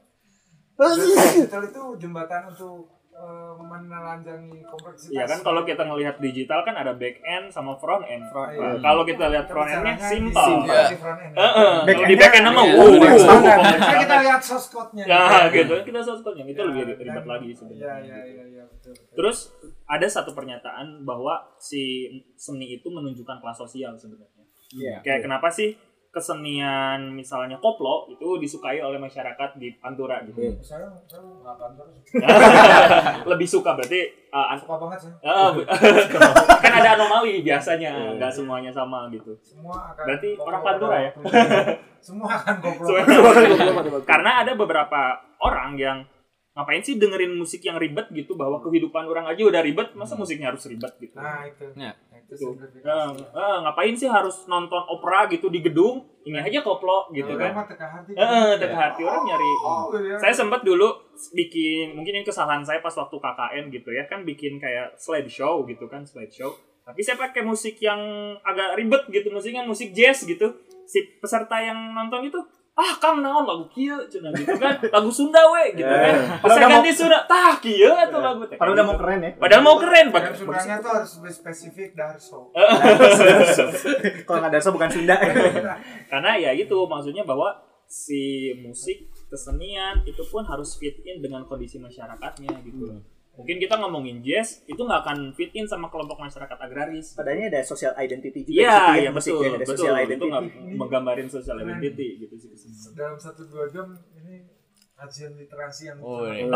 digital itu jembatan untuk menelanjangi kompleksitas. Iya kan kalau kita ngelihat digital kan ada back end sama front end. Front Nah, end. Kalau kita lihat front endnya simple. front end. Heeh. Back Kalau di end-nya- back end mah Iya, wow. Nah, kita lihat source code-nya. Ya gitu. gitu. Kita soal code-nya itu lebih Ya, ribet dan- lagi sebenarnya. iya, iya, iya, betul. Terus ada satu pernyataan bahwa si seni itu menunjukkan kelas sosial sebenarnya. Iya. Kayak kenapa sih kesenian misalnya koplo itu disukai oleh masyarakat di Pantura gitu. saya saya nggak kantor [laughs] Lebih suka berarti uh, an- suka banget sih [laughs] bu- [laughs] kan ada anomali biasanya, nggak semuanya sama gitu. semua akan Berarti koplo orang Pantura ya? waktunya. semua akan koplo Semua- Karena ada beberapa orang yang ngapain sih dengerin musik yang ribet gitu bahwa kehidupan orang aja udah ribet, masa musiknya harus ribet gitu. nah itu Ya. Nah, itu Tuh. simplifikasi. Eh, eh, ngapain sih harus nonton opera gitu di gedung? Ini aja koplo gitu Kalau kan. teka hati Eh, teka hati orang nyari. oh, iya. Saya sempat dulu bikin mungkin ini kesalahan saya pas waktu KKN gitu ya kan bikin kayak slideshow gitu kan slideshow. Tapi saya pakai musik yang agak ribet gitu, musiknya musik jazz gitu. Si peserta yang nonton itu ah kang naon lagu kieu cenah gitu kan. [laughs] Lagu Sunda we gitu kan. Pas saya ganti Sunda tah kieu atuh lagu teh. Padahal udah mau keren ya. padahal mau keren bagus Sundanya tuh harus lebih spesifik Darso. [laughs] Kalau nggak Darso bukan Sunda. [laughs] karena ya itu maksudnya bahwa si musik kesenian itu pun harus fit in dengan kondisi masyarakatnya gitu mungkin kita ngomongin jazz itu nggak akan fit in sama kelompok masyarakat agraris Padahal ada social identity juga. Iya, ya, iya betul, ya, ada betul. social Itu identity. nggak menggambarin social identity gitu sih dalam satu dua jam ini kajian literasi yang Oh, iya.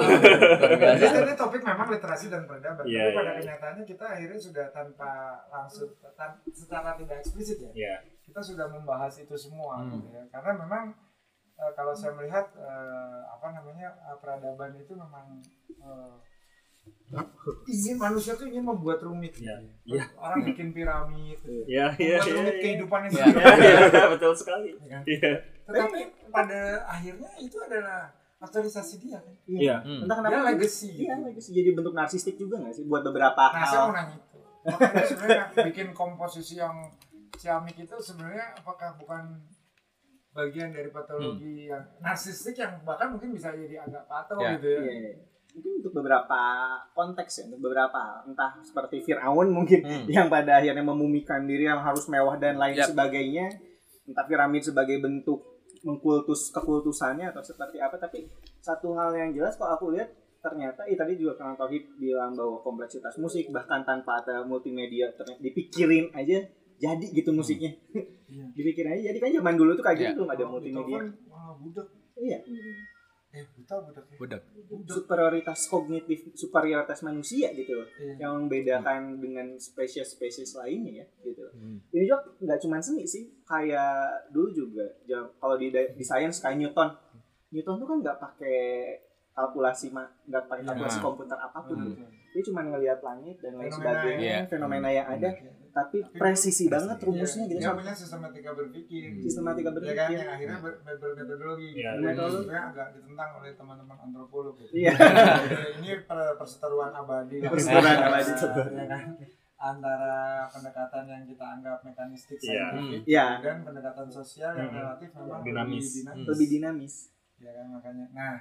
Jadi tadi topik memang literasi dan peradaban, Iya, tapi pada iya. kenyataannya kita akhirnya sudah tanpa langsung tan- secara tidak eksplisit ya, Iya. kita sudah membahas itu semua, Hmm. gitu ya. karena memang eh, kalau saya melihat eh, apa namanya eh, peradaban itu memang ingin manusia tuh ingin membuat rumit, Iya. Iya. orang bikin piramid, Iya, iya, membuat iya. rumit iya. kehidupannya sendiri. Iya, iya, betul sekali. kan? Iya. Tetapi pada akhirnya itu adalah aktualisasi dia kan, Iya. Hmm. Entah kenapa. dia legacy. Iya, legacy jadi bentuk narsistik juga nggak sih buat beberapa Nah, saya mau hal. nanya itu. Makanya sebenarnya bikin komposisi yang ciamik itu sebenarnya apakah bukan bagian dari patologi yang narsistik yang bahkan mungkin bisa jadi agak pato Ya. gitu ya. Iya, iya. Mungkin untuk beberapa konteks ya, untuk beberapa entah seperti Firaun mungkin Hmm. [laughs] yang pada akhirnya memumikan diri yang harus mewah dan lain Yap. sebagainya, entah piramid sebagai bentuk mengkultus kekultusannya atau seperti apa. Tapi satu hal yang jelas kalau aku lihat ternyata, eh, tadi juga Kang Tauhid bilang bahwa kompleksitas musik bahkan tanpa ada multimedia ternyata dipikirin aja jadi gitu musiknya. Iya. [laughs] dipikirin aja jadi kan zaman dulu tuh kayak gitu Iya. belum ada Oh, multimedia. Wah budak. Iya. Eh, buta budak. ya. Budak. Superioritas kognitif superioritas manusia gitu loh Iya. yang membedakan dengan spesies-spesies lainnya ya gitu loh. Hmm. ini juga nggak cuma seni sih kayak dulu juga kalau di di sains kayak Newton Newton tuh kan nggak pakai kalkulasi ma- nggak pakai kalkulasi Iya. komputer apa pun Hmm. gitu dia cuma ngelihat langit dan lain Fenomena sebagainya Iya. fenomena yang ada Iya. tapi presisi banget rumusnya Iya, gitu Dia punya sistematika berpikir. sistematika Ya kan berpikir yang akhirnya ber- ber- bermetodologi. Iya. Dan Metodologi. sebenarnya agak ditentang oleh teman-teman antropolog. Gitu. Iya. [laughs] ini per- perseteruan abadi. Perseteruan abadi. Ya kan? antara pendekatan yang kita anggap mekanistik Iya. saintifik Iya. dan pendekatan sosial yang Hmm. relatif memang Dinamis. lebih dinamis. lebih dinamis Ya kan makanya. Nah,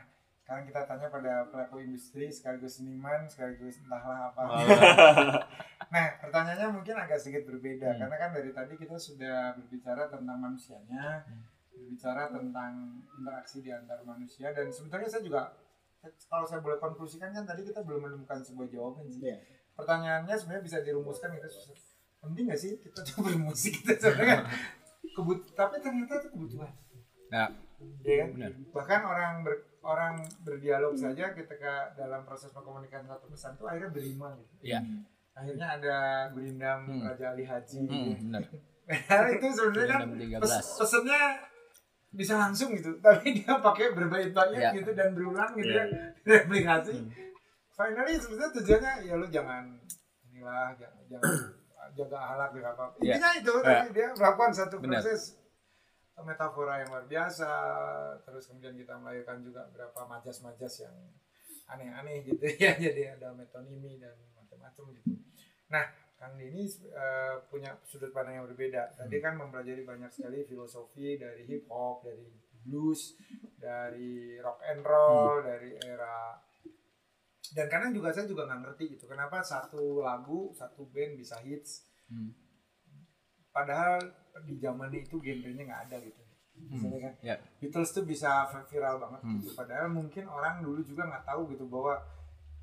sekarang kita tanya pada pelaku industri sekaligus seniman sekaligus entahlah apa. [laughs] Nah pertanyaannya mungkin agak sedikit berbeda karena kan dari tadi kita sudah berbicara tentang manusianya berbicara tentang interaksi di antar manusia dan sebetulnya saya juga kalau saya boleh konklusikan kan tadi kita belum menemukan sebuah jawaban sih. Iya. pertanyaannya sebenarnya bisa dirumuskan itu susah. penting gak sih kita coba bermusik kita sebenarnya [laughs] kebut tapi ternyata itu kebutuhan. Nah, Iya kan? Bahkan orang ber, orang berdialog saja ketika dalam proses mengkomunikasikan satu pesan itu akhirnya berima gitu. Iya. Akhirnya ada Gurindam Hmm. Raja Ali Haji. hmm, gitu. benar. Itu sebenarnya kan Gurindam 13. pes, pesannya bisa langsung gitu, tapi dia pakai berbagai-bagai Iya. gitu dan berulang gitu Iya. ya [laughs] replikasi. Finally sebetulnya tujuannya ya lu jangan inilah jangan, jangan jaga ahlak jaga apa. Iya. Intinya itu Iya. tapi dia melakukan satu proses metafora yang luar biasa terus kemudian kita melahirkan juga beberapa majas-majas yang aneh-aneh gitu ya. [laughs] Jadi ada metonimi dan macam-macam gitu. Nah Kang Dini eh, punya sudut pandang yang berbeda. Tadi kan mempelajari banyak sekali filosofi dari hip hop dari blues dari rock and roll dari era dan kadang juga saya juga nggak ngerti gitu kenapa satu lagu satu band bisa hits. Hmm. Padahal di zaman itu genrenya nggak ada gitu misalnya kan Ya. Beatles tuh bisa viral banget Hmm. gitu padahal mungkin orang dulu juga nggak tahu gitu bahwa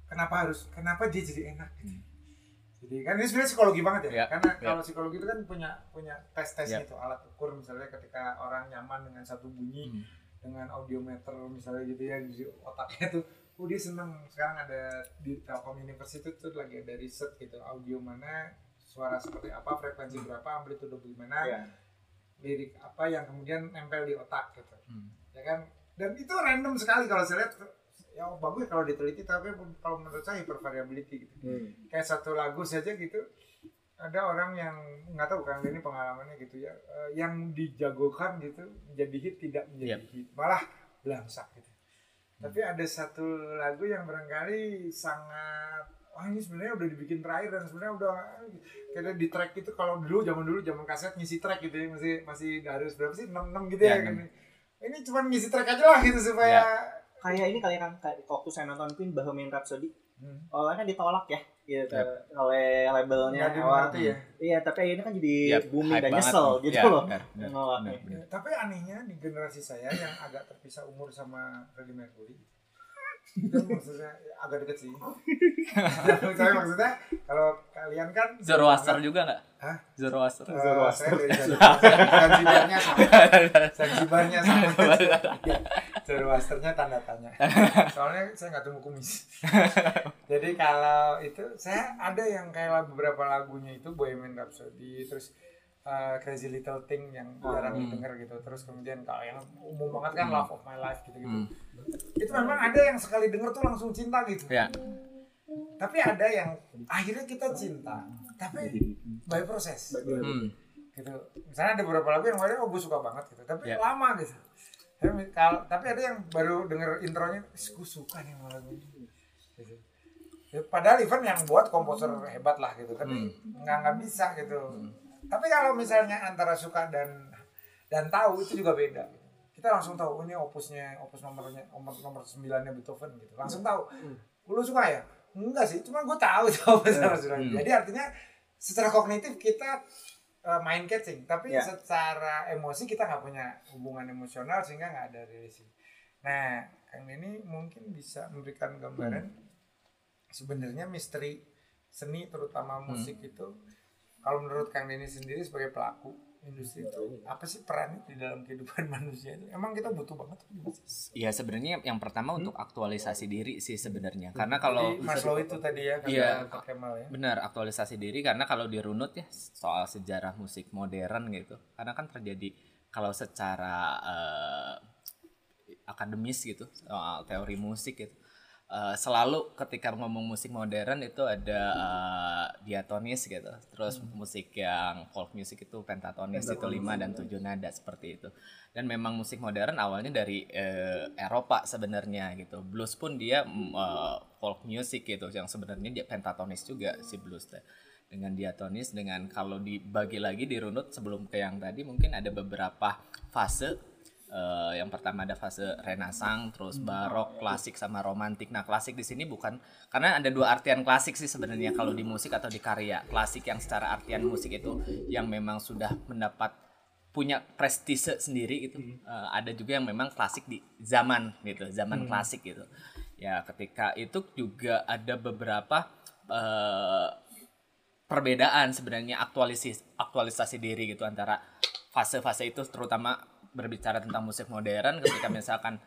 kenapa harus kenapa dia jadi enak gitu. jadi kan ini sebenarnya psikologi banget ya, Hmm. Ya, karena ya. kalau psikologi itu kan punya punya tes tesnya Ya. itu alat ukur misalnya ketika orang nyaman dengan satu bunyi Hmm. dengan audiometer misalnya gitu ya di otaknya tuh oh dia seneng sekarang ada di Telkom University tuh lagi ada riset gitu audio mana suara seperti apa frekuensi berapa amplitude bagaimana Iya. lirik apa yang kemudian nempel di otak gitu Hmm. ya kan dan itu random sekali kalau saya lihat ya bagus kalau diteliti tapi kalau menurut saya hypervariability gitu Hmm. kayak satu lagu saja gitu ada orang yang nggak tahu kan ini pengalamannya gitu ya eh, yang dijagokan gitu menjadi hit tidak menjadi Yep. hit malah belangsak gitu tapi ada satu lagu yang barangkali sangat wah ini sebenarnya udah dibikin terakhir dan sebenarnya udah kayak di track itu kalau dulu zaman dulu zaman kaset ngisi track gitu ya masih masih harus berapa sih 6 6 gitu ya, Ya, kan enam. ini cuma ngisi track aja lah gitu supaya Kayak ini kali kan kayak waktu saya nonton Queen Bohemian Rhapsody, Hmm. awalnya kan ditolak ya gitu oleh labelnya awal. ya Iya, tapi ini kan jadi Yap, booming hype dan banget. nyesel gitu Ya, loh. benar, benar, Nolaknya. benar, benar. Ya, tapi anehnya di generasi saya yang agak terpisah umur sama Freddie Mercury itu maksudnya ya, agak deket sih. [laughs] Tapi maksudnya kalau kalian kan Zoroaster juga nggak? Hah? Zoroaster. Eh, saya dari [laughs] Zanzibarnya sama. [laughs] Zanzibarnya sama. Ya, Zoroasternya tanda tanya. Soalnya saya nggak tumbuh kumis. Jadi kalau itu saya ada yang kayak beberapa lagunya itu Bohemian Rhapsody terus uh, Crazy Little Thing yang jarang Hmm. didengar gitu. Terus kemudian kalau yang umum banget kan Love of My Life gitu gitu Hmm. itu memang ada yang sekali denger tuh langsung cinta gitu. Ya. tapi ada yang akhirnya kita cinta tapi by proses Hmm. gitu. Misalnya ada beberapa lagu yang waduh oh gue suka banget gitu. Tapi Ya. lama gitu. Tapi kalau tapi ada yang baru denger intronya gue suka nih sama lagu ini. Gitu. Ya, padahal even yang buat komposer hebat lah gitu. Tapi nggak nggak bisa gitu tapi kalau misalnya antara suka dan dan tahu itu juga beda. Kita langsung tahu oh, ini opusnya opus nomornya nomor nomor sembilannya Beethoven gitu. Langsung tahu lu suka ya? Enggak sih cuma gue tahu [laughs] nomor sembilan Hmm. jadi artinya secara kognitif kita uh, main catching. Tapi Ya. secara emosi kita nggak punya hubungan emosional sehingga nggak ada relasi. Nah Kang ini mungkin bisa memberikan gambaran sebenarnya misteri seni terutama musik itu kalau menurut Kang Denny sendiri sebagai pelaku industri itu apa sih peran di dalam kehidupan [laughs] manusia itu emang kita butuh banget apa gimana sih? Ya sebenarnya yang pertama untuk aktualisasi diri sih sebenarnya. Karena kalau Jadi Maslow itu tadi ya Iya. Kemal ya benar aktualisasi diri karena kalau dirunut ya soal sejarah musik modern gitu. Karena kan terjadi kalau secara eh, akademis gitu soal teori musik gitu. Eh, selalu ketika ngomong musik modern itu ada eh, diatonis gitu. Terus musik yang folk music itu pentatonis itu lima dan tujuh nada seperti itu. Dan memang musik modern awalnya dari eh, Eropa sebenarnya gitu. Blues pun dia eh, folk music gitu yang sebenarnya dia pentatonis juga si blues teh. Dengan diatonis dengan kalau dibagi lagi dirunut sebelum ke yang tadi mungkin ada beberapa fase Eh, yang pertama ada fase renaissance, terus barok, klasik sama romantik. Nah, klasik di sini bukan karena ada dua artian klasik sih sebenarnya kalau di musik atau di karya. Klasik yang secara artian musik itu yang memang sudah mendapat punya prestise sendiri gitu. Eh, ada juga yang memang klasik di zaman gitu, zaman klasik gitu. Ya, ketika itu juga ada beberapa eh, perbedaan sebenarnya aktualisasi aktualisasi diri gitu antara fase-fase itu terutama berbicara tentang musik modern ketika misalkan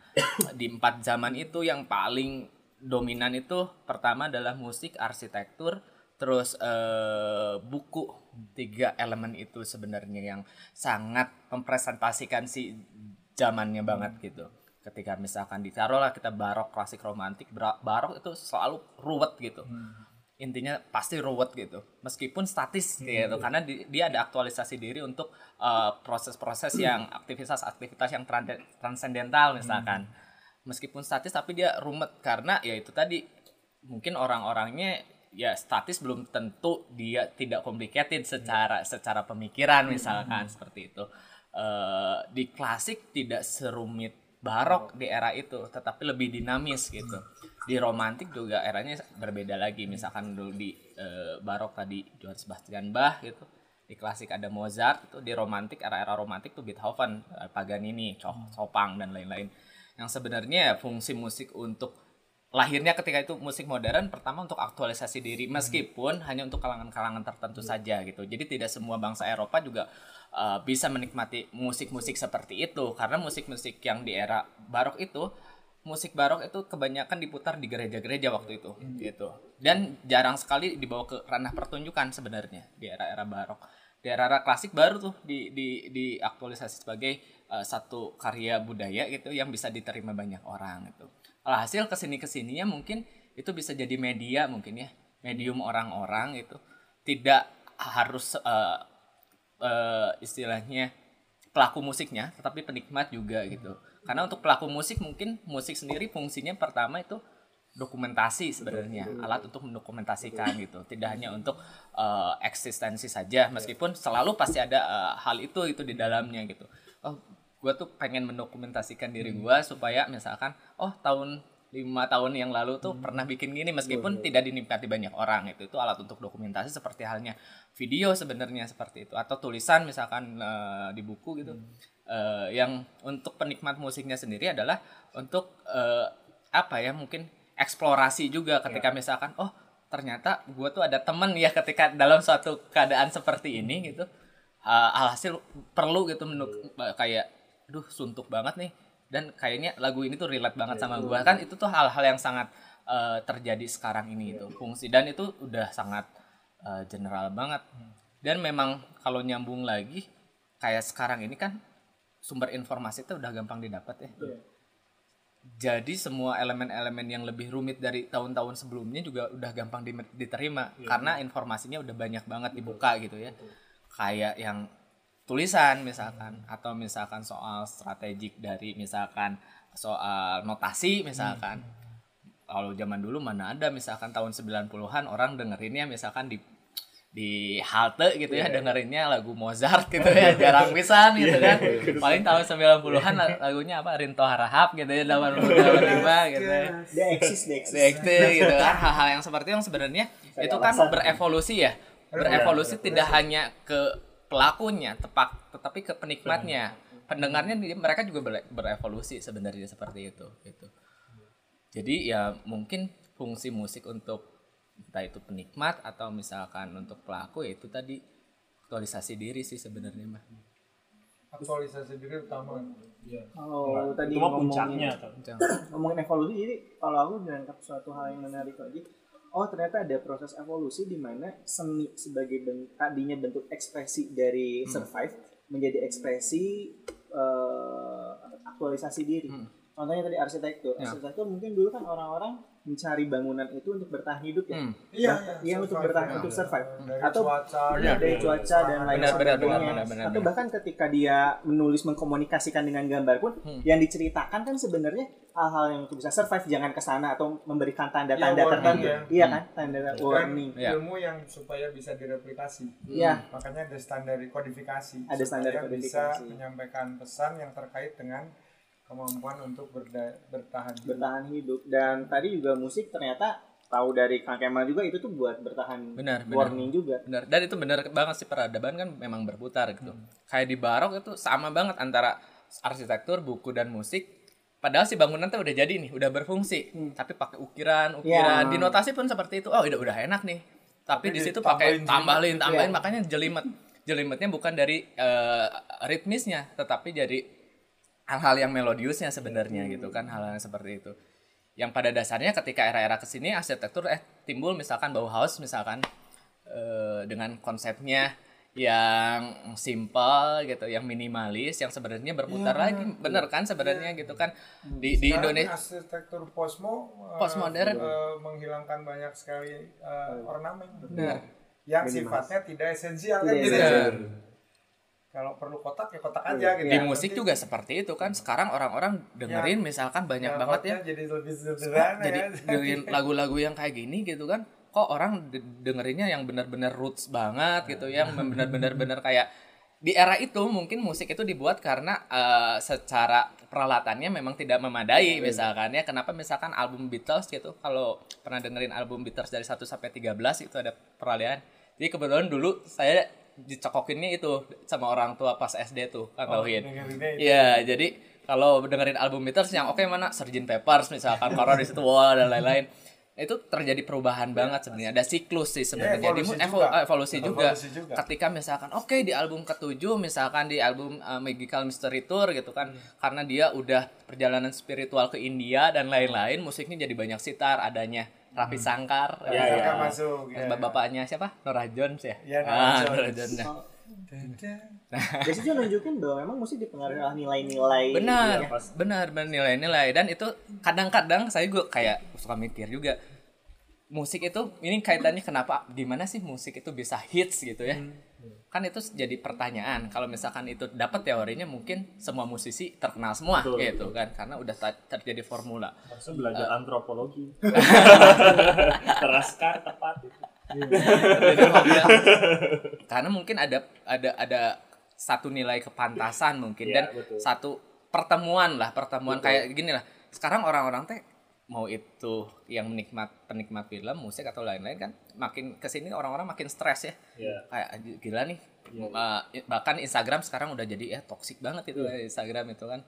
di empat zaman itu yang paling dominan itu pertama adalah musik arsitektur terus eh, buku. Tiga elemen itu sebenarnya yang sangat mempresentasikan si zamannya banget gitu. Ketika misalkan ditaruhlah kita barok klasik romantik barok itu selalu ruwet gitu intinya pasti ruwet gitu. Meskipun statis gitu karena di- dia ada aktualisasi diri untuk uh, proses-proses [clears throat] yang aktivitas-aktivitas yang tran- transendental misalkan. Meskipun statis tapi dia rumit karena ya itu tadi mungkin orang-orangnya ya statis belum tentu dia tidak complicated secara secara pemikiran misalkan seperti itu. Eh, di klasik tidak serumit barok di era itu tetapi lebih dinamis gitu. Di romantik juga eranya berbeda lagi. Misalkan dulu di eh, barok tadi Johann Sebastian Bach gitu di klasik ada Mozart itu di romantik era-era romantik tuh Beethoven eh, Paganini Cho- Chopin dan lain-lain. Yang sebenarnya ya fungsi musik untuk lahirnya ketika itu musik modern pertama untuk aktualisasi diri. Meskipun hanya untuk kalangan-kalangan tertentu saja gitu. Jadi tidak semua bangsa Eropa juga uh, bisa menikmati musik-musik seperti itu. Karena musik-musik yang di era barok itu musik barok itu kebanyakan diputar di gereja-gereja waktu itu gitu. Dan jarang sekali dibawa ke ranah pertunjukan sebenarnya di era-era barok. Di era-era klasik baru tuh di di diaktualisasi sebagai uh, satu karya budaya gitu yang bisa diterima banyak orang gitu. Alhasil ke sini ke sininya mungkin itu bisa jadi media mungkin ya medium orang-orang itu. Tidak harus uh, eh, istilahnya pelaku musiknya tetapi penikmat juga gitu. Karena untuk pelaku musik mungkin musik sendiri fungsinya pertama itu dokumentasi sebenarnya alat untuk mendokumentasikan gitu. Tidak hanya untuk eh, eksistensi saja meskipun selalu pasti ada eh, hal itu itu di dalamnya gitu. Oh gue tuh pengen mendokumentasikan diri gue supaya misalkan oh tahun lima tahun yang lalu tuh pernah bikin gini meskipun tidak dinikmati banyak orang itu itu alat untuk dokumentasi seperti halnya video sebenarnya seperti itu atau tulisan misalkan eh, di buku gitu. Eh, yang untuk penikmat musiknya sendiri adalah untuk eh, apa ya mungkin eksplorasi juga ketika misalkan oh ternyata gue tuh ada temen ya ketika dalam suatu keadaan seperti ini gitu. Eh, alhasil perlu gitu menuk kayak duh suntuk banget nih dan kayaknya lagu ini tuh relate banget sama gua. Kan itu tuh hal-hal yang sangat eh, terjadi sekarang ini itu fungsi. Dan itu udah sangat eh, general banget. Dan memang kalau nyambung lagi kayak sekarang ini kan sumber informasi itu udah gampang didapat ya. Jadi semua elemen-elemen yang lebih rumit dari tahun-tahun sebelumnya juga udah gampang di- diterima. Karena informasinya udah banyak banget dibuka gitu ya. Kayak yang tulisan misalkan atau misalkan soal strategik dari misalkan soal notasi misalkan. Kalau zaman dulu mana ada misalkan tahun 90-an orang dengerinnya misalkan di di halte gitu ya dengerinnya lagu Mozart gitu ya jarang pisan gitu kan. Paling tahun 90-an la- lagunya apa Rinto Harahap gitu ya 85 gitu ya. dia eksis dia eksis gitu kan hal-hal yang seperti yang sebenarnya itu kan berevolusi ya. Berevolusi. tidak hanya ke pelakunya tepak tetapi ke penikmatnya. Pendengarnya dia- mereka juga bere- berevolusi sebenarnya seperti itu gitu. Jadi ya mungkin fungsi musik untuk entah itu penikmat atau misalkan untuk pelaku ya itu tadi aktualisasi diri sih sebenarnya mah aktualisasi diri utama. Iya. kalau tadi itu mah ngomongin puncaknya ngomongin evolusi jadi kalau aku menangkap suatu hal yang menarik lagi oh ternyata ada proses evolusi di mana seni sebagai ben- tadinya bentuk ekspresi dari survive menjadi ekspresi eh, aktualisasi diri contohnya tadi arsitektur Ya. arsitektur mungkin dulu kan orang-orang mencari bangunan itu untuk bertahan hidup ya Hmm. iya Iya, untuk bertahan, untuk survive. dari Atau- cuaca Iya, dari cuaca dan lain Benar, benar, sebagainya. benar, benar, benar, Atau benar. bahkan ketika dia menulis mengkomunikasikan dengan gambar pun Hmm. yang diceritakan kan sebenarnya hal-hal yang untuk bisa survive jangan ke sana atau memberikan tanda-tanda Ya, warning tertentu. ya. Iya kan? Tanda Itu kan warning. Iya. ilmu yang supaya bisa direplikasi Iya. makanya ada standar kodifikasi Ada standar kodifikasi. bisa menyampaikan pesan yang terkait dengan kemampuan untuk berda- bertahan hidup. bertahan hidup dan tadi juga musik ternyata tahu dari Kang Kemal juga itu tuh buat bertahan Benar, benar. warning juga benar dan itu benar banget sih peradaban kan memang berputar gitu kayak di barok itu sama banget antara arsitektur buku dan musik padahal si bangunan tuh udah jadi nih udah berfungsi. Tapi pakai ukiran ukiran. Ya. di notasi pun seperti itu. Oh udah udah enak nih. Tapi, Tapi di situ pakai tambahin tambahin. Ya. makanya jelimet. Jelimetnya bukan dari eh, ritmisnya tetapi dari hal-hal yang melodiusnya sebenarnya gitu kan hal-hal yang seperti itu. Yang pada dasarnya ketika era-era ke sini arsitektur eh timbul misalkan Bauhaus misalkan eh, dengan konsepnya yang simple gitu yang minimalis yang sebenarnya berputar Iya, lagi bener kan sebenarnya gitu kan di di Sekarang Indonesia arsitektur posmo eh, Postmodern. eh, menghilangkan banyak sekali eh, ornamen Benar. yang sifatnya tidak esensial kan gitu. esensial. Kalau perlu kotak ya kotak aja gitu. di Yang musik penting juga seperti itu kan sekarang orang-orang dengerin misalkan banyak ya, banget ya jadi lebih sederhana jadi ya. dengerin lagu-lagu yang kayak gini gitu kan kok orang de- dengerinnya yang benar-benar roots banget gitu yang [laughs] benar-benar benar kayak di era itu mungkin musik itu dibuat karena eh, secara peralatannya memang tidak memadai misalkan ya kenapa misalkan album Beatles gitu kalau pernah dengerin album Beatles dari 1 sampai 13 itu ada peralihan jadi kebetulan dulu saya dicokokinnya itu sama orang tua pas SD tuh Kang Tauhid dengerinnya itu. Iya, jadi kalau dengerin album Beatles yang oke mana Sgt. Peppers misalkan karena di situ wah dan lain-lain. Itu terjadi perubahan banget sebenarnya. Ada siklus sih sebenarnya. evolusi Di- juga. evolusi juga. Evolusi juga. Ketika misalkan oke di album ketujuh misalkan di album uh, Magical Mystery Tour gitu kan karena dia udah perjalanan spiritual ke India dan lain-lain musiknya jadi banyak sitar adanya Raffi Sangkar Ya, Misalkan ya. masuk eh, ya. bapaknya siapa Norah Jones ya, Ya, ah, Norah Jones. Norah Jones. Nah, Jadi itu nunjukin bahwa memang musik dipengaruhi oleh nilai-nilai benar ya. benar benar nilai-nilai dan itu kadang-kadang saya juga kayak suka mikir juga musik itu ini kaitannya kenapa gimana sih musik itu bisa hits gitu ya kan itu jadi pertanyaan kalau misalkan itu dapat teorinya mungkin semua musisi terkenal semua Betul, gitu kan karena udah terjadi formula Harusnya belajar Eh. antropologi. [laughs] Teraskar tepat itu. Formula. karena mungkin ada ada ada satu nilai kepantasan mungkin Iya, dan betul. satu pertemuan lah pertemuan Betul. kayak gini lah sekarang orang-orang teh mau itu yang menikmat penikmat film musik atau lain-lain kan makin ke sini orang-orang makin stres ya Iya. kayak "Anjir, gila nih Iya. Uh, bahkan Instagram sekarang udah jadi ya toksik banget itu Instagram itu kan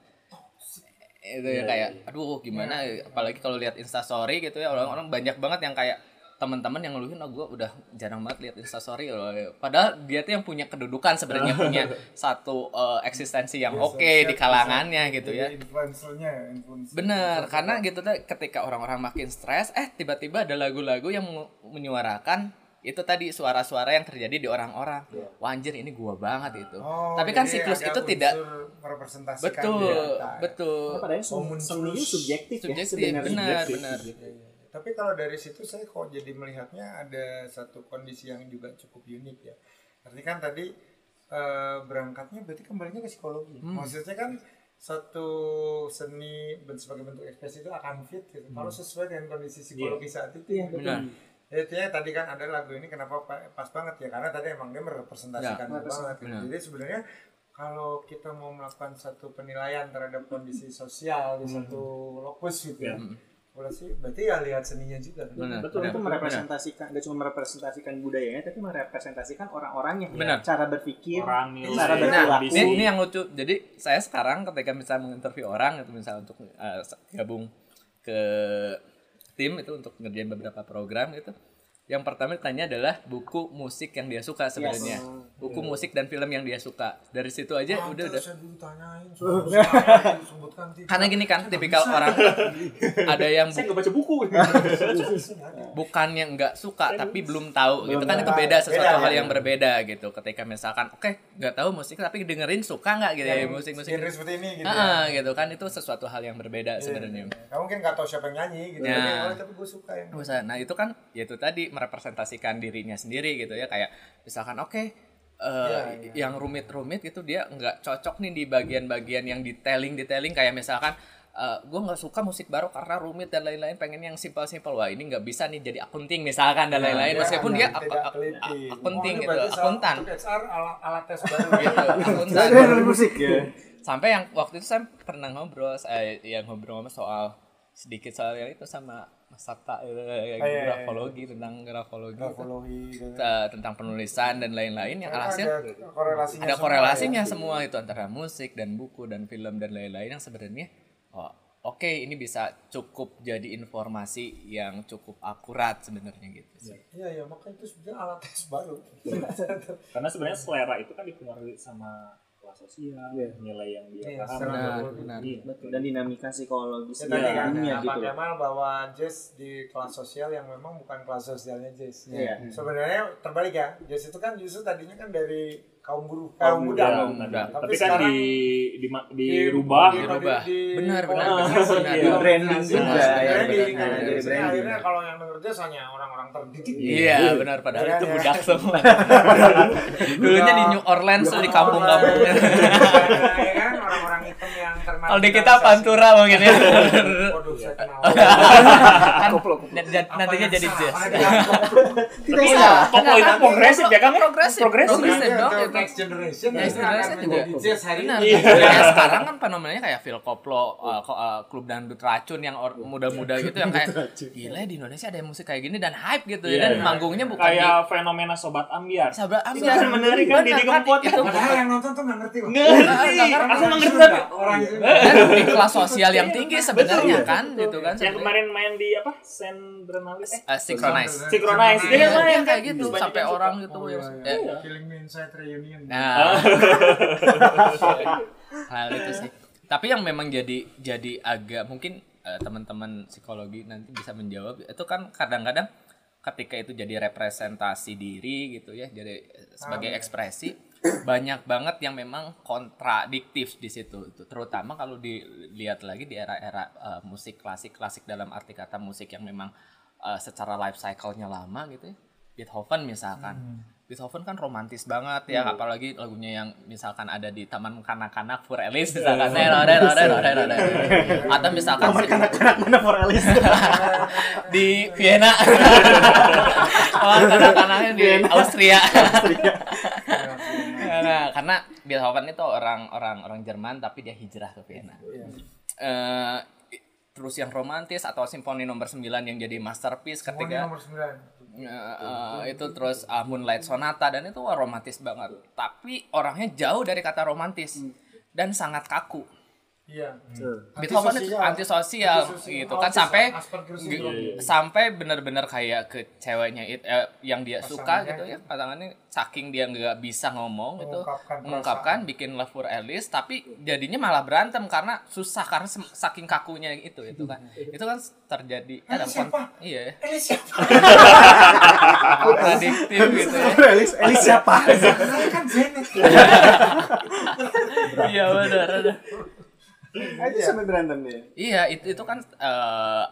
itu ya Iya, kayak iya. aduh gimana apalagi kalau lihat instastory gitu ya orang-orang banyak banget yang kayak teman-teman yang ngeluhin oh gue udah jarang banget lihat instastory loh padahal dia tuh yang punya kedudukan sebenarnya punya [laughs] satu uh, eksistensi yang Ya, oke sosial di kalangannya bisa gitu ya Influencernya ya, influencer. Bener, Influencer. karena gitu tuh ketika orang-orang makin stres, eh tiba-tiba ada lagu-lagu yang menyuarakan itu tadi suara-suara yang terjadi di orang-orang. Wah anjir ini gua banget itu. Oh, Tapi kan siklus itu tidak betul, data. betul. Karena padahal Oh, subjektif, Subjektif, ya sebenarnya. benar, Subjektif, benar. subjektif. Tapi kalau dari situ saya kok jadi melihatnya ada satu kondisi yang juga cukup unik ya. Artinya kan tadi eh, berangkatnya berarti kembalinya ke psikologi. Hmm. Maksudnya kan satu seni sebagai bentuk ekspresi itu akan fit gitu. Kalau sesuai dengan kondisi psikologi saat itu Iya, ya. betul. Benar. Ya, itu ya tadi kan ada lagu ini kenapa pa- pas banget ya karena tadi emang dia merepresentasikan Ya, banget. gitu. Jadi sebenarnya kalau kita mau melakukan satu penilaian terhadap kondisi sosial di satu lokus gitu ya, boleh sih berarti ya lihat seninya juga. kan? Benar. Betul benar, itu merepresentasikan, gak cuma merepresentasikan budayanya, tapi merepresentasikan orang-orangnya, Benar. cara berpikir, Orang cara Iya. berperilaku. Ini, ini yang lucu. Jadi saya sekarang ketika misalnya menginterview orang itu misalnya untuk uh, gabung ke tim itu untuk ngerjain beberapa program gitu. Yang pertama ditanya adalah buku musik yang dia suka sebenarnya. Buku musik dan film yang dia suka. Dari situ aja Ah, udah udah. tanyain, suruh. Karena gini kan tipikal orang ada yang Saya bu- [laughs] nggak baca buku. bukannya nggak suka tapi belum tahu gitu kan itu beda sesuatu Beda, hal ya. yang berbeda gitu ketika misalkan oke nggak tahu musik tapi dengerin suka nggak gitu ya Yang musik musik genre seperti ini gitu. Ah, ya. gitu kan itu sesuatu hal yang berbeda sebenarnya. Kamu mungkin nggak tahu siapa yang nyanyi gitu. Ya. Tapi, oh, tapi gue suka yang. Nah itu kan ya itu tadi merepresentasikan dirinya sendiri gitu ya. Kayak misalkan oke eh, Iya, yang rumit-rumit gitu dia nggak cocok nih di bagian-bagian yang detailing detailing kayak misalkan gue nggak suka musik baru karena rumit dan lain-lain pengen yang simpel-simpel. Wah ini nggak bisa nih jadi akunting misalkan dan lain-lain. meskipun dia ak- ak- akunting gitu akuntan. alat, alat tes baru gitu [laughs] akuntan. Dari musik ya. sampai yang waktu itu saya pernah ngobrol eh, yang ngobrol soal sedikit soal yang itu sama Mas Sabta eh, iya, iya. grafologi tentang grafologi grafologi gitu. Eh, tentang penulisan dan lain-lain yang alhasil ada korelasinya ada semua korelasinya ya. semua itu antara musik dan buku dan film dan lain-lain yang sebenarnya oh, oke ini bisa cukup jadi informasi yang cukup akurat sebenarnya gitu sih. Iya iya makanya itu sebenarnya alat tes baru. [laughs] Karena sebenarnya selera itu kan dipengaruhi sama kelas sosial, Iya. nilai yang dia Iya, paham. benar, Iya. benar. Iya. Betul. Dan dinamika psikologis Ya, tadi kan dunia Pak gitu. Kemal bahwa jazz di kelas sosial yang memang bukan kelas sosialnya jazz. Iya. Sebenarnya terbalik ya. Jazz itu kan justru tadinya kan dari kaum buruh, Kaum kaum muda, muda. kaum muda. Tapi, kan sekarang di, di, dirubah. di- Dirubah. di- Benar, benar, di- benar, di- Branding di- juga, ya, branding, kan. akhirnya kalau yang denger hanya orang-orang terdidik. Iya benar padahal Iya, itu iya. budak semua. [laughs] Dulunya di New Orleans tuh di kampung-kampungnya. Ya kan orang-orang hitam yang termarginalisasi. Kalau di kita pantura mungkin ya. Waduh, saya kenal. [laughs] kan dan- nantinya jadi jazz. Tidak Iya, salah. Itu progresif ya kan? Progresif, Progresif. Iya, dong. next generation Next generation juga. jazz hari ini. Kayak sekarang kan fenomenanya kayak Phil Koplo, ko- uh, klub dangdut racun yang muda-muda gitu yang kayak gila di Indonesia ada musik kayak gini dan hype gitu ya Iya, dan iya. manggungnya bukan Kayak fenomena sobat ambiar. Sabar Itu kan menarik kan, Didi Kempot. Itu Padahal yang nonton tuh nggak ngerti. Ngerti. Aku nggak ngerti tapi. Orang. Dan di kelas sosial yang tinggi sebenarnya kan gitu kan Yang kemarin main di apa? Sendranalis. Eh, Uh, synchronize. Synchronize. Dia Iya, kan main kan? kayak gitu Banyak sampai orang gitu yang eh, iya. Killing Me Inside Reunion. Nah, [laughs] hal itu sih. Tapi yang memang jadi jadi agak mungkin eh, teman-teman psikologi nanti bisa menjawab itu kan kadang-kadang ketika itu jadi representasi diri gitu ya, jadi eh, sebagai ekspresi banyak banget yang memang kontradiktif di situ. Itu terutama kalau dilihat lagi di era-era eh, musik klasik klasik dalam arti kata musik yang memang eh, secara life cycle-nya lama gitu ya. Beethoven misalkan. Beethoven kan romantis banget ya, apalagi lagunya yang misalkan ada di taman kanak-kanak for Alice misalkan. Atau misalkan si- Mana Forelis? [laughs] di Vienna. [laughs] oh, kanak-kanaknya di Austria. [laughs] nah, karena Beethoven itu orang orang orang Jerman tapi dia hijrah ke Vienna. Eh, terus yang romantis atau simfoni nomor 9 yang jadi masterpiece Pokoknya ketika nomor 9. Eh, eh, itu terus uh, Moonlight Sonata dan itu wah, romantis banget. Tapi orangnya jauh dari kata romantis dan sangat kaku. Iya. Beethoven itu antisosial. Gitu. Kan sampai sampai benar-benar kayak ke ceweknya it- eh, yang dia suka gitu ya pasangannya saking dia nggak bisa ngomong itu Mengungkapkan bikin love for Alice tapi jadinya malah berantem karena susah karena sem- saking kakunya itu itu kan. [laughs] Itu kan terjadi Alice kon- siapa? iya. Ini siapa? kontradiktif gitu ya. Forelis, Elis siapa? Kan iya benar benar. Aja sampai berantem dia. iya itu itu kan eh,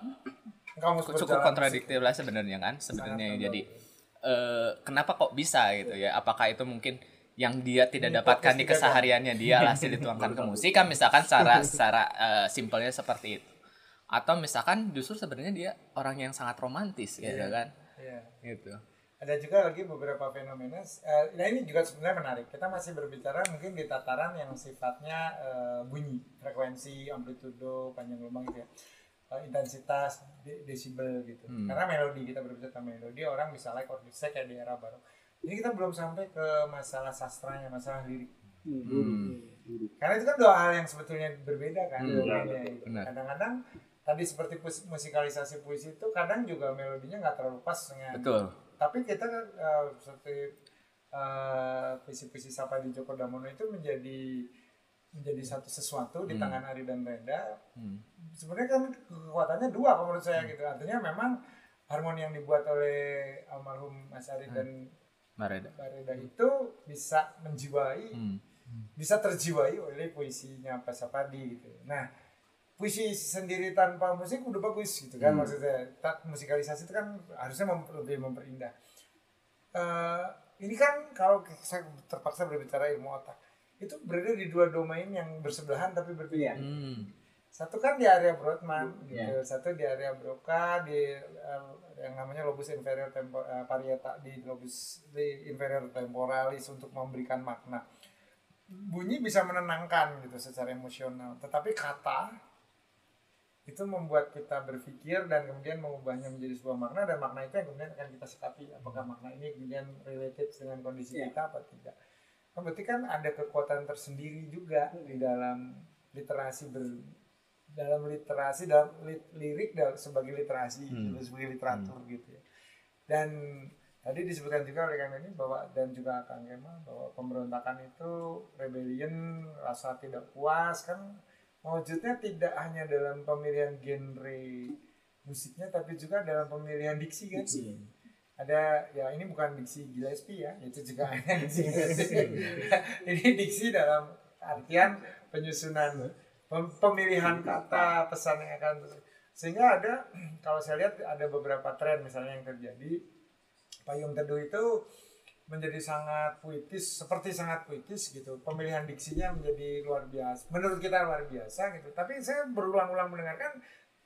Kamu cukup kontradiktif lah sebenarnya kan sebenarnya jadi eh, kenapa kok bisa gitu ya? Apakah itu mungkin yang dia tidak dapatkan di kesehariannya dia hasil dituangkan ke musik kan misalkan secara [laughs] secara eh, simpelnya seperti itu. Atau misalkan justru sebenarnya dia orang yang sangat romantis gitu kan. Iya. gitu Ada juga lagi beberapa fenomena. eh, nah ini juga sebenarnya menarik. Kita masih berbicara mungkin di tataran yang sifatnya eh, bunyi, frekuensi, amplitudo, panjang gelombang gitu ya. Eh, intensitas, de- desibel gitu. Hmm. Karena melodi kita berbicara tentang melodi, orang bisa like or dislike kayak di era baru. Ini kita belum sampai ke masalah sastranya, masalah lirik. Hmm. Karena itu kan dua hal yang sebetulnya berbeda kan. Hmm, gitu. Kadang-kadang tadi seperti pus- musikalisasi puisi itu kadang juga melodinya nggak terlalu pas dengan betul tapi kita kan eh, seperti eh, puisi-puisi Sapa di Joko Damono itu menjadi menjadi satu sesuatu di Hmm. tangan Ari dan Renda Hmm. sebenarnya kan kekuatannya dua kalau menurut saya gitu artinya memang harmoni yang dibuat oleh almarhum Mas Ari dan Mareda Mbak Reda itu bisa menjiwai hmm. bisa terjiwai oleh puisinya Pak Sapadi gitu. Nah, puisi sendiri tanpa musik udah bagus gitu kan Hmm. maksudnya. Tak musikalisasi itu kan harusnya mem- lebih memperindah. Eh, ini kan kalau saya terpaksa berbicara ilmu otak, itu berada di dua domain yang bersebelahan tapi berbeda. Iya. Hmm. satu kan di area Broadman gitu, Iya. satu di area Broca di eh, yang namanya lobus inferior tempo, parieta di lobus di inferior temporalis untuk memberikan makna. Bunyi bisa menenangkan gitu secara emosional, tetapi kata itu membuat kita berpikir dan kemudian mengubahnya menjadi sebuah makna dan makna itu yang kemudian akan kita sikapi apakah makna ini kemudian related dengan kondisi Iya. kita apa tidak. Kan berarti kan ada kekuatan tersendiri juga di dalam literasi ber dalam literasi dalam li- lirik dalam, sebagai literasi Hmm. gitu, sebagai literatur gitu ya. Dan tadi disebutkan juga oleh Kang ini bahwa dan juga Kang Kemal bahwa pemberontakan itu rebellion rasa tidak puas kan wujudnya tidak hanya dalam pemilihan genre musiknya tapi juga dalam pemilihan diksi kan? Diksi. ada ya ini bukan diksi Gillespie ya itu juga [laughs] ada diksi [laughs] ini diksi dalam artian penyusunan pem- pemilihan kata pesan yang akan sehingga ada kalau saya lihat ada beberapa tren misalnya yang terjadi. Payung teduh itu menjadi sangat puitis seperti sangat puitis gitu. Pemilihan diksinya menjadi luar biasa menurut kita luar biasa gitu. Tapi saya berulang-ulang mendengarkan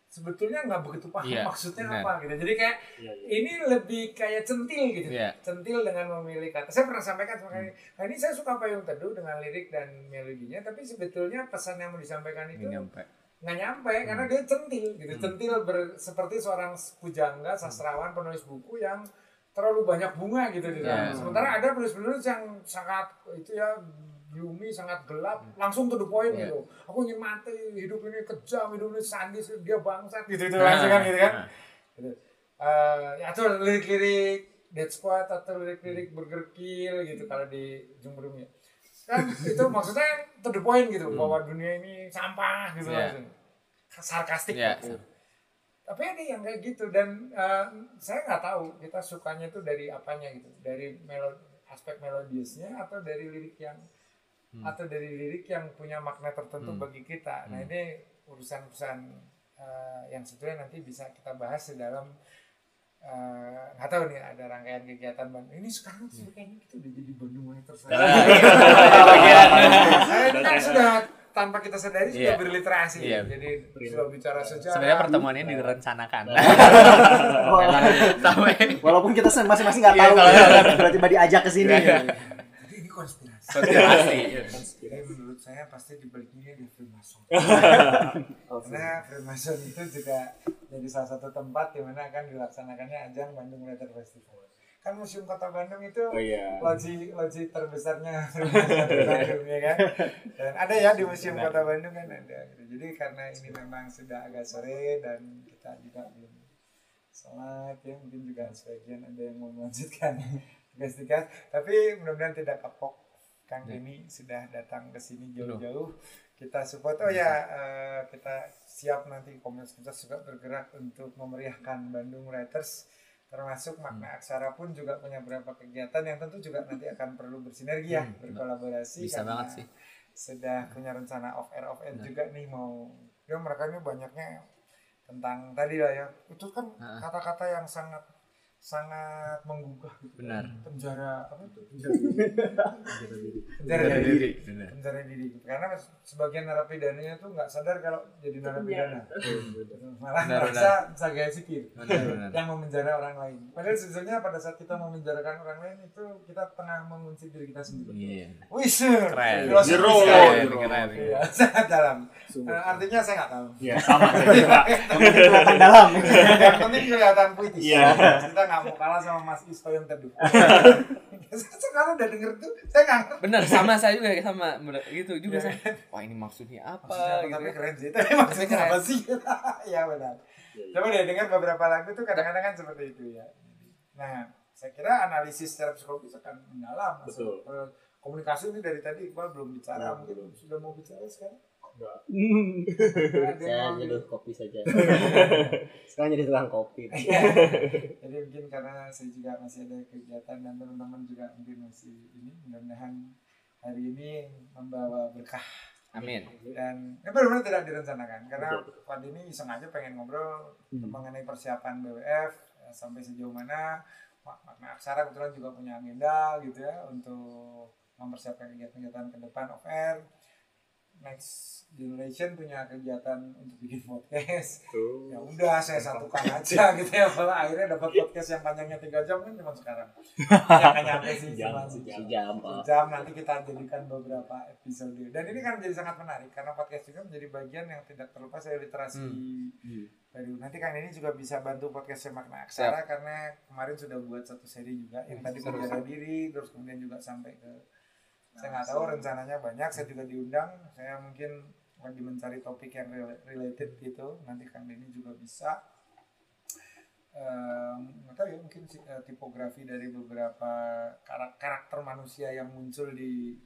sebetulnya nggak begitu paham Iya, maksudnya benar. apa gitu. Jadi kayak Iya, iya. ini lebih kayak centil gitu. Iya. centil dengan memilih kata. Saya pernah sampaikan sama kalian nah ini saya suka payung teduh dengan lirik dan melodinya tapi sebetulnya pesan yang mau disampaikan itu Nggak nyampe. nggak nyampe karena dia centil gitu. Centil ber- seperti seorang pujangga sastrawan penulis buku yang terlalu banyak bunga gitu di dalam. Iya. sementara ada penulis-penulis yang sangat itu ya gloomy sangat gelap langsung to the point Iya. gitu aku ingin mati hidup ini kejam hidup ini sadis dia bangsat gitu itu Nah, langsung kan gitu kan nah. gitu. Eh, ya atau lirik-lirik Dead Squad atau lirik-lirik Burger Kill gitu kalau di Jumbrung ya kan itu [laughs] maksudnya to the point gitu bahwa dunia ini sampah gitu Hmm. Iya. langsung sarkastik Iya. gitu tapi ada yang kayak gitu dan eh, saya nggak tahu kita sukanya itu dari apanya gitu. Dari melo aspek melodiusnya atau dari lirik yang atau dari lirik yang punya makna tertentu Hmm. bagi kita. Nah ini urusan-urusan eh, yang sebetulnya nanti bisa kita bahas di dalam eh, nggak tahu nih ada rangkaian kegiatan Bandung ini sekarang sih kayaknya kita udah jadi Bandung Nah, bagian. saya kan sudah tanpa kita sadari sudah Iya. berliterasi Iya. jadi sudah bicara sejarah Sebenarnya pertemuan ini direncanakan. [laughs] Walaupun- Sampai Walaupun kita masing-masing nggak Iya, tahu kalau- ya, tiba-tiba diajak ke sini. Iya. jadi ini konspirasi konspirasi. Jadi menurut saya pasti di balik ini ada Freemason. [laughs] Karena Freemason itu juga jadi salah satu tempat di mana akan dilaksanakannya ajang Bandung Writer Festival. Kan Museum Kota Bandung itu Oh iya. loji loji terbesarnya [laughs] Bandung ya kan. Dan ada ya di Museum Kota Bandung kan ada. Jadi karena ini memang sudah agak sore dan kita juga belum sholat ya mungkin juga sebagian ada yang mau melanjutkan [laughs] tugas-tugas. Tapi mudah-mudahan tidak kapok. Kang Denny sudah datang ke sini jauh-jauh. Kita support. Oh ya eh, kita siap nanti komunitas juga bergerak untuk memeriahkan Bandung Writers termasuk makna aksara pun juga punya beberapa kegiatan yang tentu juga nanti akan perlu bersinergi ya Hmm, berkolaborasi Bisa karena banget sih. sudah punya rencana off air off air Nah. juga nih mau ya mereka ini banyaknya tentang tadi lah ya itu kan Nah. kata-kata yang sangat sangat menggugah gitu. Benar. penjara apa itu penjara [laughs] penjara Dari diri diri. Benar. penjara diri karena sebagian narapidananya tuh nggak sadar kalau jadi narapidana malah Benar, merasa sebagai benar. yang memenjara orang lain padahal sebetulnya pada saat kita memenjarakan orang lain itu kita tengah mengunci diri kita sendiri Iya. Wih, sir. Keren. Jero. Keren, keren. Iya, sangat dalam. Eh, artinya saya nggak tahu. Iya, sama. [laughs] Kelihatan dalam. Yang penting kelihatan puitis. Iya. Kita nggak mau kalah sama Mas Ispo yang teduh. [laughs] [laughs] Sekarang udah denger tuh, saya nggak ngerti. Benar, sama saya juga sama bener, gitu juga saya. Wah, ini maksudnya apa Maksudnya apa, gitu. tapi ya. keren sih. Tapi maksudnya keren. apa sih? [laughs] Iya benar. Coba deh dengar beberapa lagu tuh kadang-kadang kan seperti itu ya. Nah, saya kira analisis secara psikologis akan mendalam. Betul. Eh, Komunikasi ini dari tadi Iqbal belum bicara, mungkin sudah mau bicara sekarang. Yang [laughs] saya nyeduh kopi saja. [laughs] Sekarang jadi tukang kopi. Jadi mungkin karena saya juga masih ada kegiatan dan teman-teman juga mungkin masih ini mudah-mudahan hari ini membawa berkah. Amin. dan ya benar-benar tidak direncanakan karena Pak ini iseng aja pengen ngobrol mengenai persiapan BWF ya, sampai sejauh mana. Mak- makna aksara kebetulan juga punya agenda gitu ya untuk mempersiapkan kegiatan-kegiatan ke depan off air next generation punya kegiatan untuk bikin podcast. Tuh. ya udah saya satukan aja [laughs] gitu ya malah akhirnya dapat podcast yang panjangnya tiga jam kan cuma sekarang. Yang [laughs] nyampe sih Jam, cuma sejam. Sejam, Pak. jam nanti kita jadikan beberapa episode. Dan ini kan menjadi sangat menarik karena podcast juga menjadi bagian yang tidak terlepas dari literasi baru. Nanti kan ini juga bisa bantu podcast makna aksara karena kemarin sudah buat satu seri juga yang tadi berjaga diri terus kemudian juga sampai ke saya nggak tahu rencananya banyak saya juga diundang. Saya mungkin lagi mencari topik yang rel- related gitu. Nanti kang Denny juga bisa. Ehm, nggak tahu ya mungkin eh, tipografi dari beberapa karak- karakter manusia yang muncul di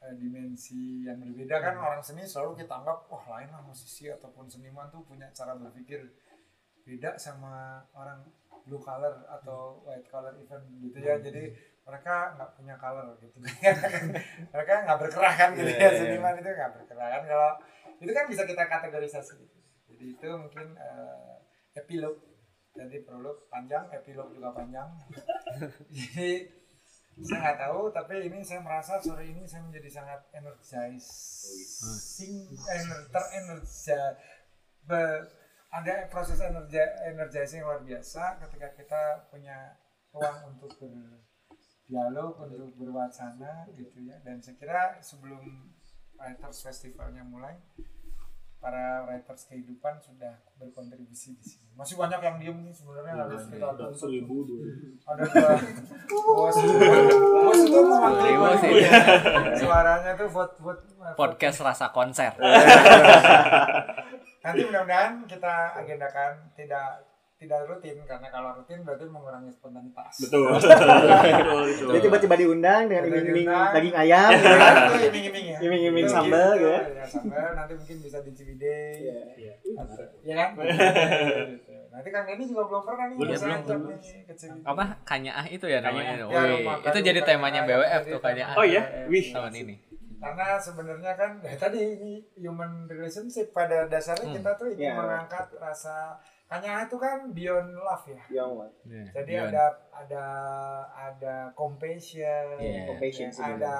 eh, dimensi yang berbeda. Kan orang seni selalu kita anggap wah lain lah musisi ataupun seniman tuh punya cara berpikir beda sama orang blue color atau white color event gitu ya. Jadi mereka nggak punya color gitu. [laughs] Mereka nggak berkerah kan gitu ya seniman itu nggak berkerah kan. Kalau itu kan bisa kita kategorisasi gitu. Jadi itu mungkin eh, epilog. Jadi prolog panjang epilog juga panjang. [laughs] Jadi saya nggak tahu tapi ini saya merasa sore ini saya menjadi sangat energizing ener, terenerja be- ada proses energi energizing luar biasa ketika kita punya ruang untuk berdialog untuk berwacana gitu ya. Dan saya kira sebelum writers festivalnya mulai para writers kehidupan sudah berkontribusi di sini. Masih banyak yang diem nih sebenarnya harus kita Udah tuntut seribu dua ada dua. Bos bos itu Iya, bos, iya. suaranya tuh vote vote. Podcast rasa konser. Nanti mudah-mudahan kita agendakan tidak tidak rutin karena kalau rutin berarti mengurangi spontanitas. Betul. [laughs] Betul betul. Dia tiba-tiba diundang dengan iming-iming daging ayam. gitu Iya, kan. itu iming-iming ya. Iming-iming sambal, gitu, ya. ya sambal. Nanti mungkin bisa di Ciwidey. Iya. ya kan? Gitu. nanti kan ini juga belum pernah nih Belum, belum, apa? Kanyaah itu ya namanya? Kanyaah. Ya, itu jadi kan, temanya BWF jadi tuh kanyaah oh ya wih. Tahun ini. Karena sebenarnya kan ya tadi ini human relationship pada dasarnya Hmm. kita tuh ingin Iya. mengangkat rasa hanya itu kan beyond love ya Yang what? jadi Beyond. ada ada ada compassion, Iya. Compassion ya, ada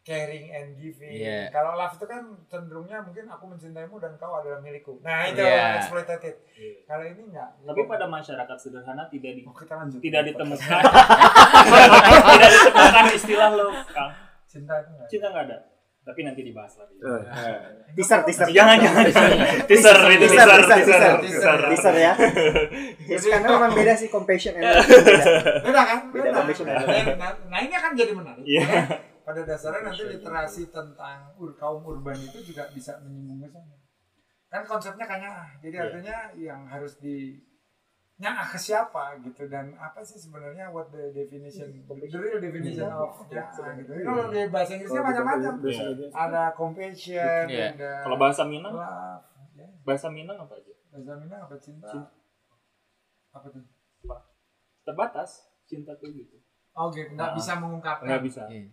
caring and giving. Iya. Kalau love itu kan cenderungnya mungkin aku mencintaimu dan kau adalah milikku. Nah itu Iya. exploitative. Iya. Kalau ini enggak. tapi pada masyarakat sederhana tidak di oh, kita lanjut. tidak ditemukan [laughs] tidak ditemukan istilah lo kang cinta itu enggak. cinta nggak ada tapi nanti dibahas lagi Teaser, teaser. jangan jangan teaser itu Teaser, teaser teaser, teaser teaser. teaser Teaser ya. Ya, [laughs] karena memang beda sih compassion and. [laughs] Beda. Beda kan? Beda compassion and love. Nah, nah, ini akan jadi menarik. Iya. Karena pada dasarnya nanti literasi tentang kaum urban itu juga bisa menyinggung ke sana. Kan konsepnya kayaknya jadi Iya. artinya yang harus di nyaah ke siapa gitu dan apa sih sebenarnya what the definition the real definition of nyaah gitu. Ini Kalau di bahasa Inggrisnya macam-macam. Iya. Ada compassion, Iya. ada kalau bahasa Minang love, ya. bahasa Minang apa aja Bahasa Minang apa cinta? Apa tuh? terbatas cinta tuh gitu Oke, nggak Ah. bisa mengungkapkan. nggak bisa Iya.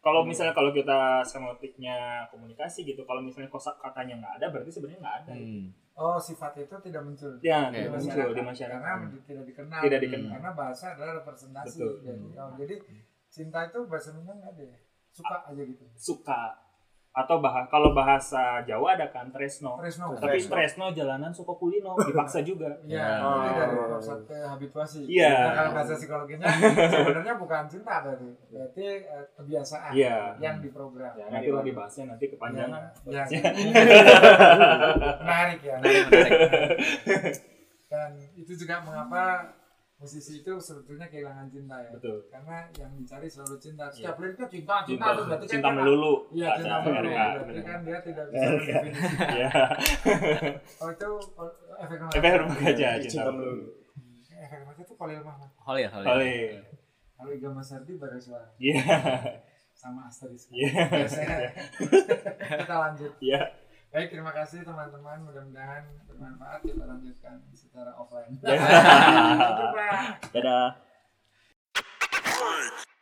kalau misalnya kalau kita semotiknya komunikasi gitu kalau misalnya kosak katanya nggak ada berarti sebenarnya nggak ada Hmm. Oh, sifat itu tidak muncul. ya tidak muncul di masyarakat Karena tidak dikenal. Tidak dikenal. Karena bahasa adalah representasi. Betul. Jadi, oh, jadi cinta itu bahasa Minang ada ya? Suka aja gitu. suka atau bah kalau bahasa Jawa ada kan tresno Tresno. tapi tresno jalanan suka kulino [laughs] dipaksa juga Iya, Oh. itu dari konsep ke habituasi. Iya. Nah, kalau bahasa psikologinya [laughs] sebenarnya bukan cinta berarti. Berarti eh, kebiasaan Iya. yang diprogram. ya, nanti lah dibahasnya nanti kepanjangan [laughs] Ya, menarik ya. menarik. Dan itu juga mengapa musisi itu sebetulnya kehilangan cinta ya. betul Karena yang dicari selalu cinta. Iya. Setiap liriknya cinta, cinta, cinta tuh berarti kan cinta dia melulu Iya, cinta melulu. Berarti kan dia tidak bisa mendefinisikan. ya [laughs] Oh itu oh, efek rumah efek kaca cinta Cinta melulu Efek rumah kaca itu Khalil Mahmud. Holil, Holil. Oleh. Kalau Iga Masardi baru suara iya sama Asteris. Iya. [laughs] Kita lanjut. iya Baik, terima kasih teman-teman. Mudah-mudahan bermanfaat. Ya, Kita lanjutkan secara offline. [laughs] Dadah. Dadah.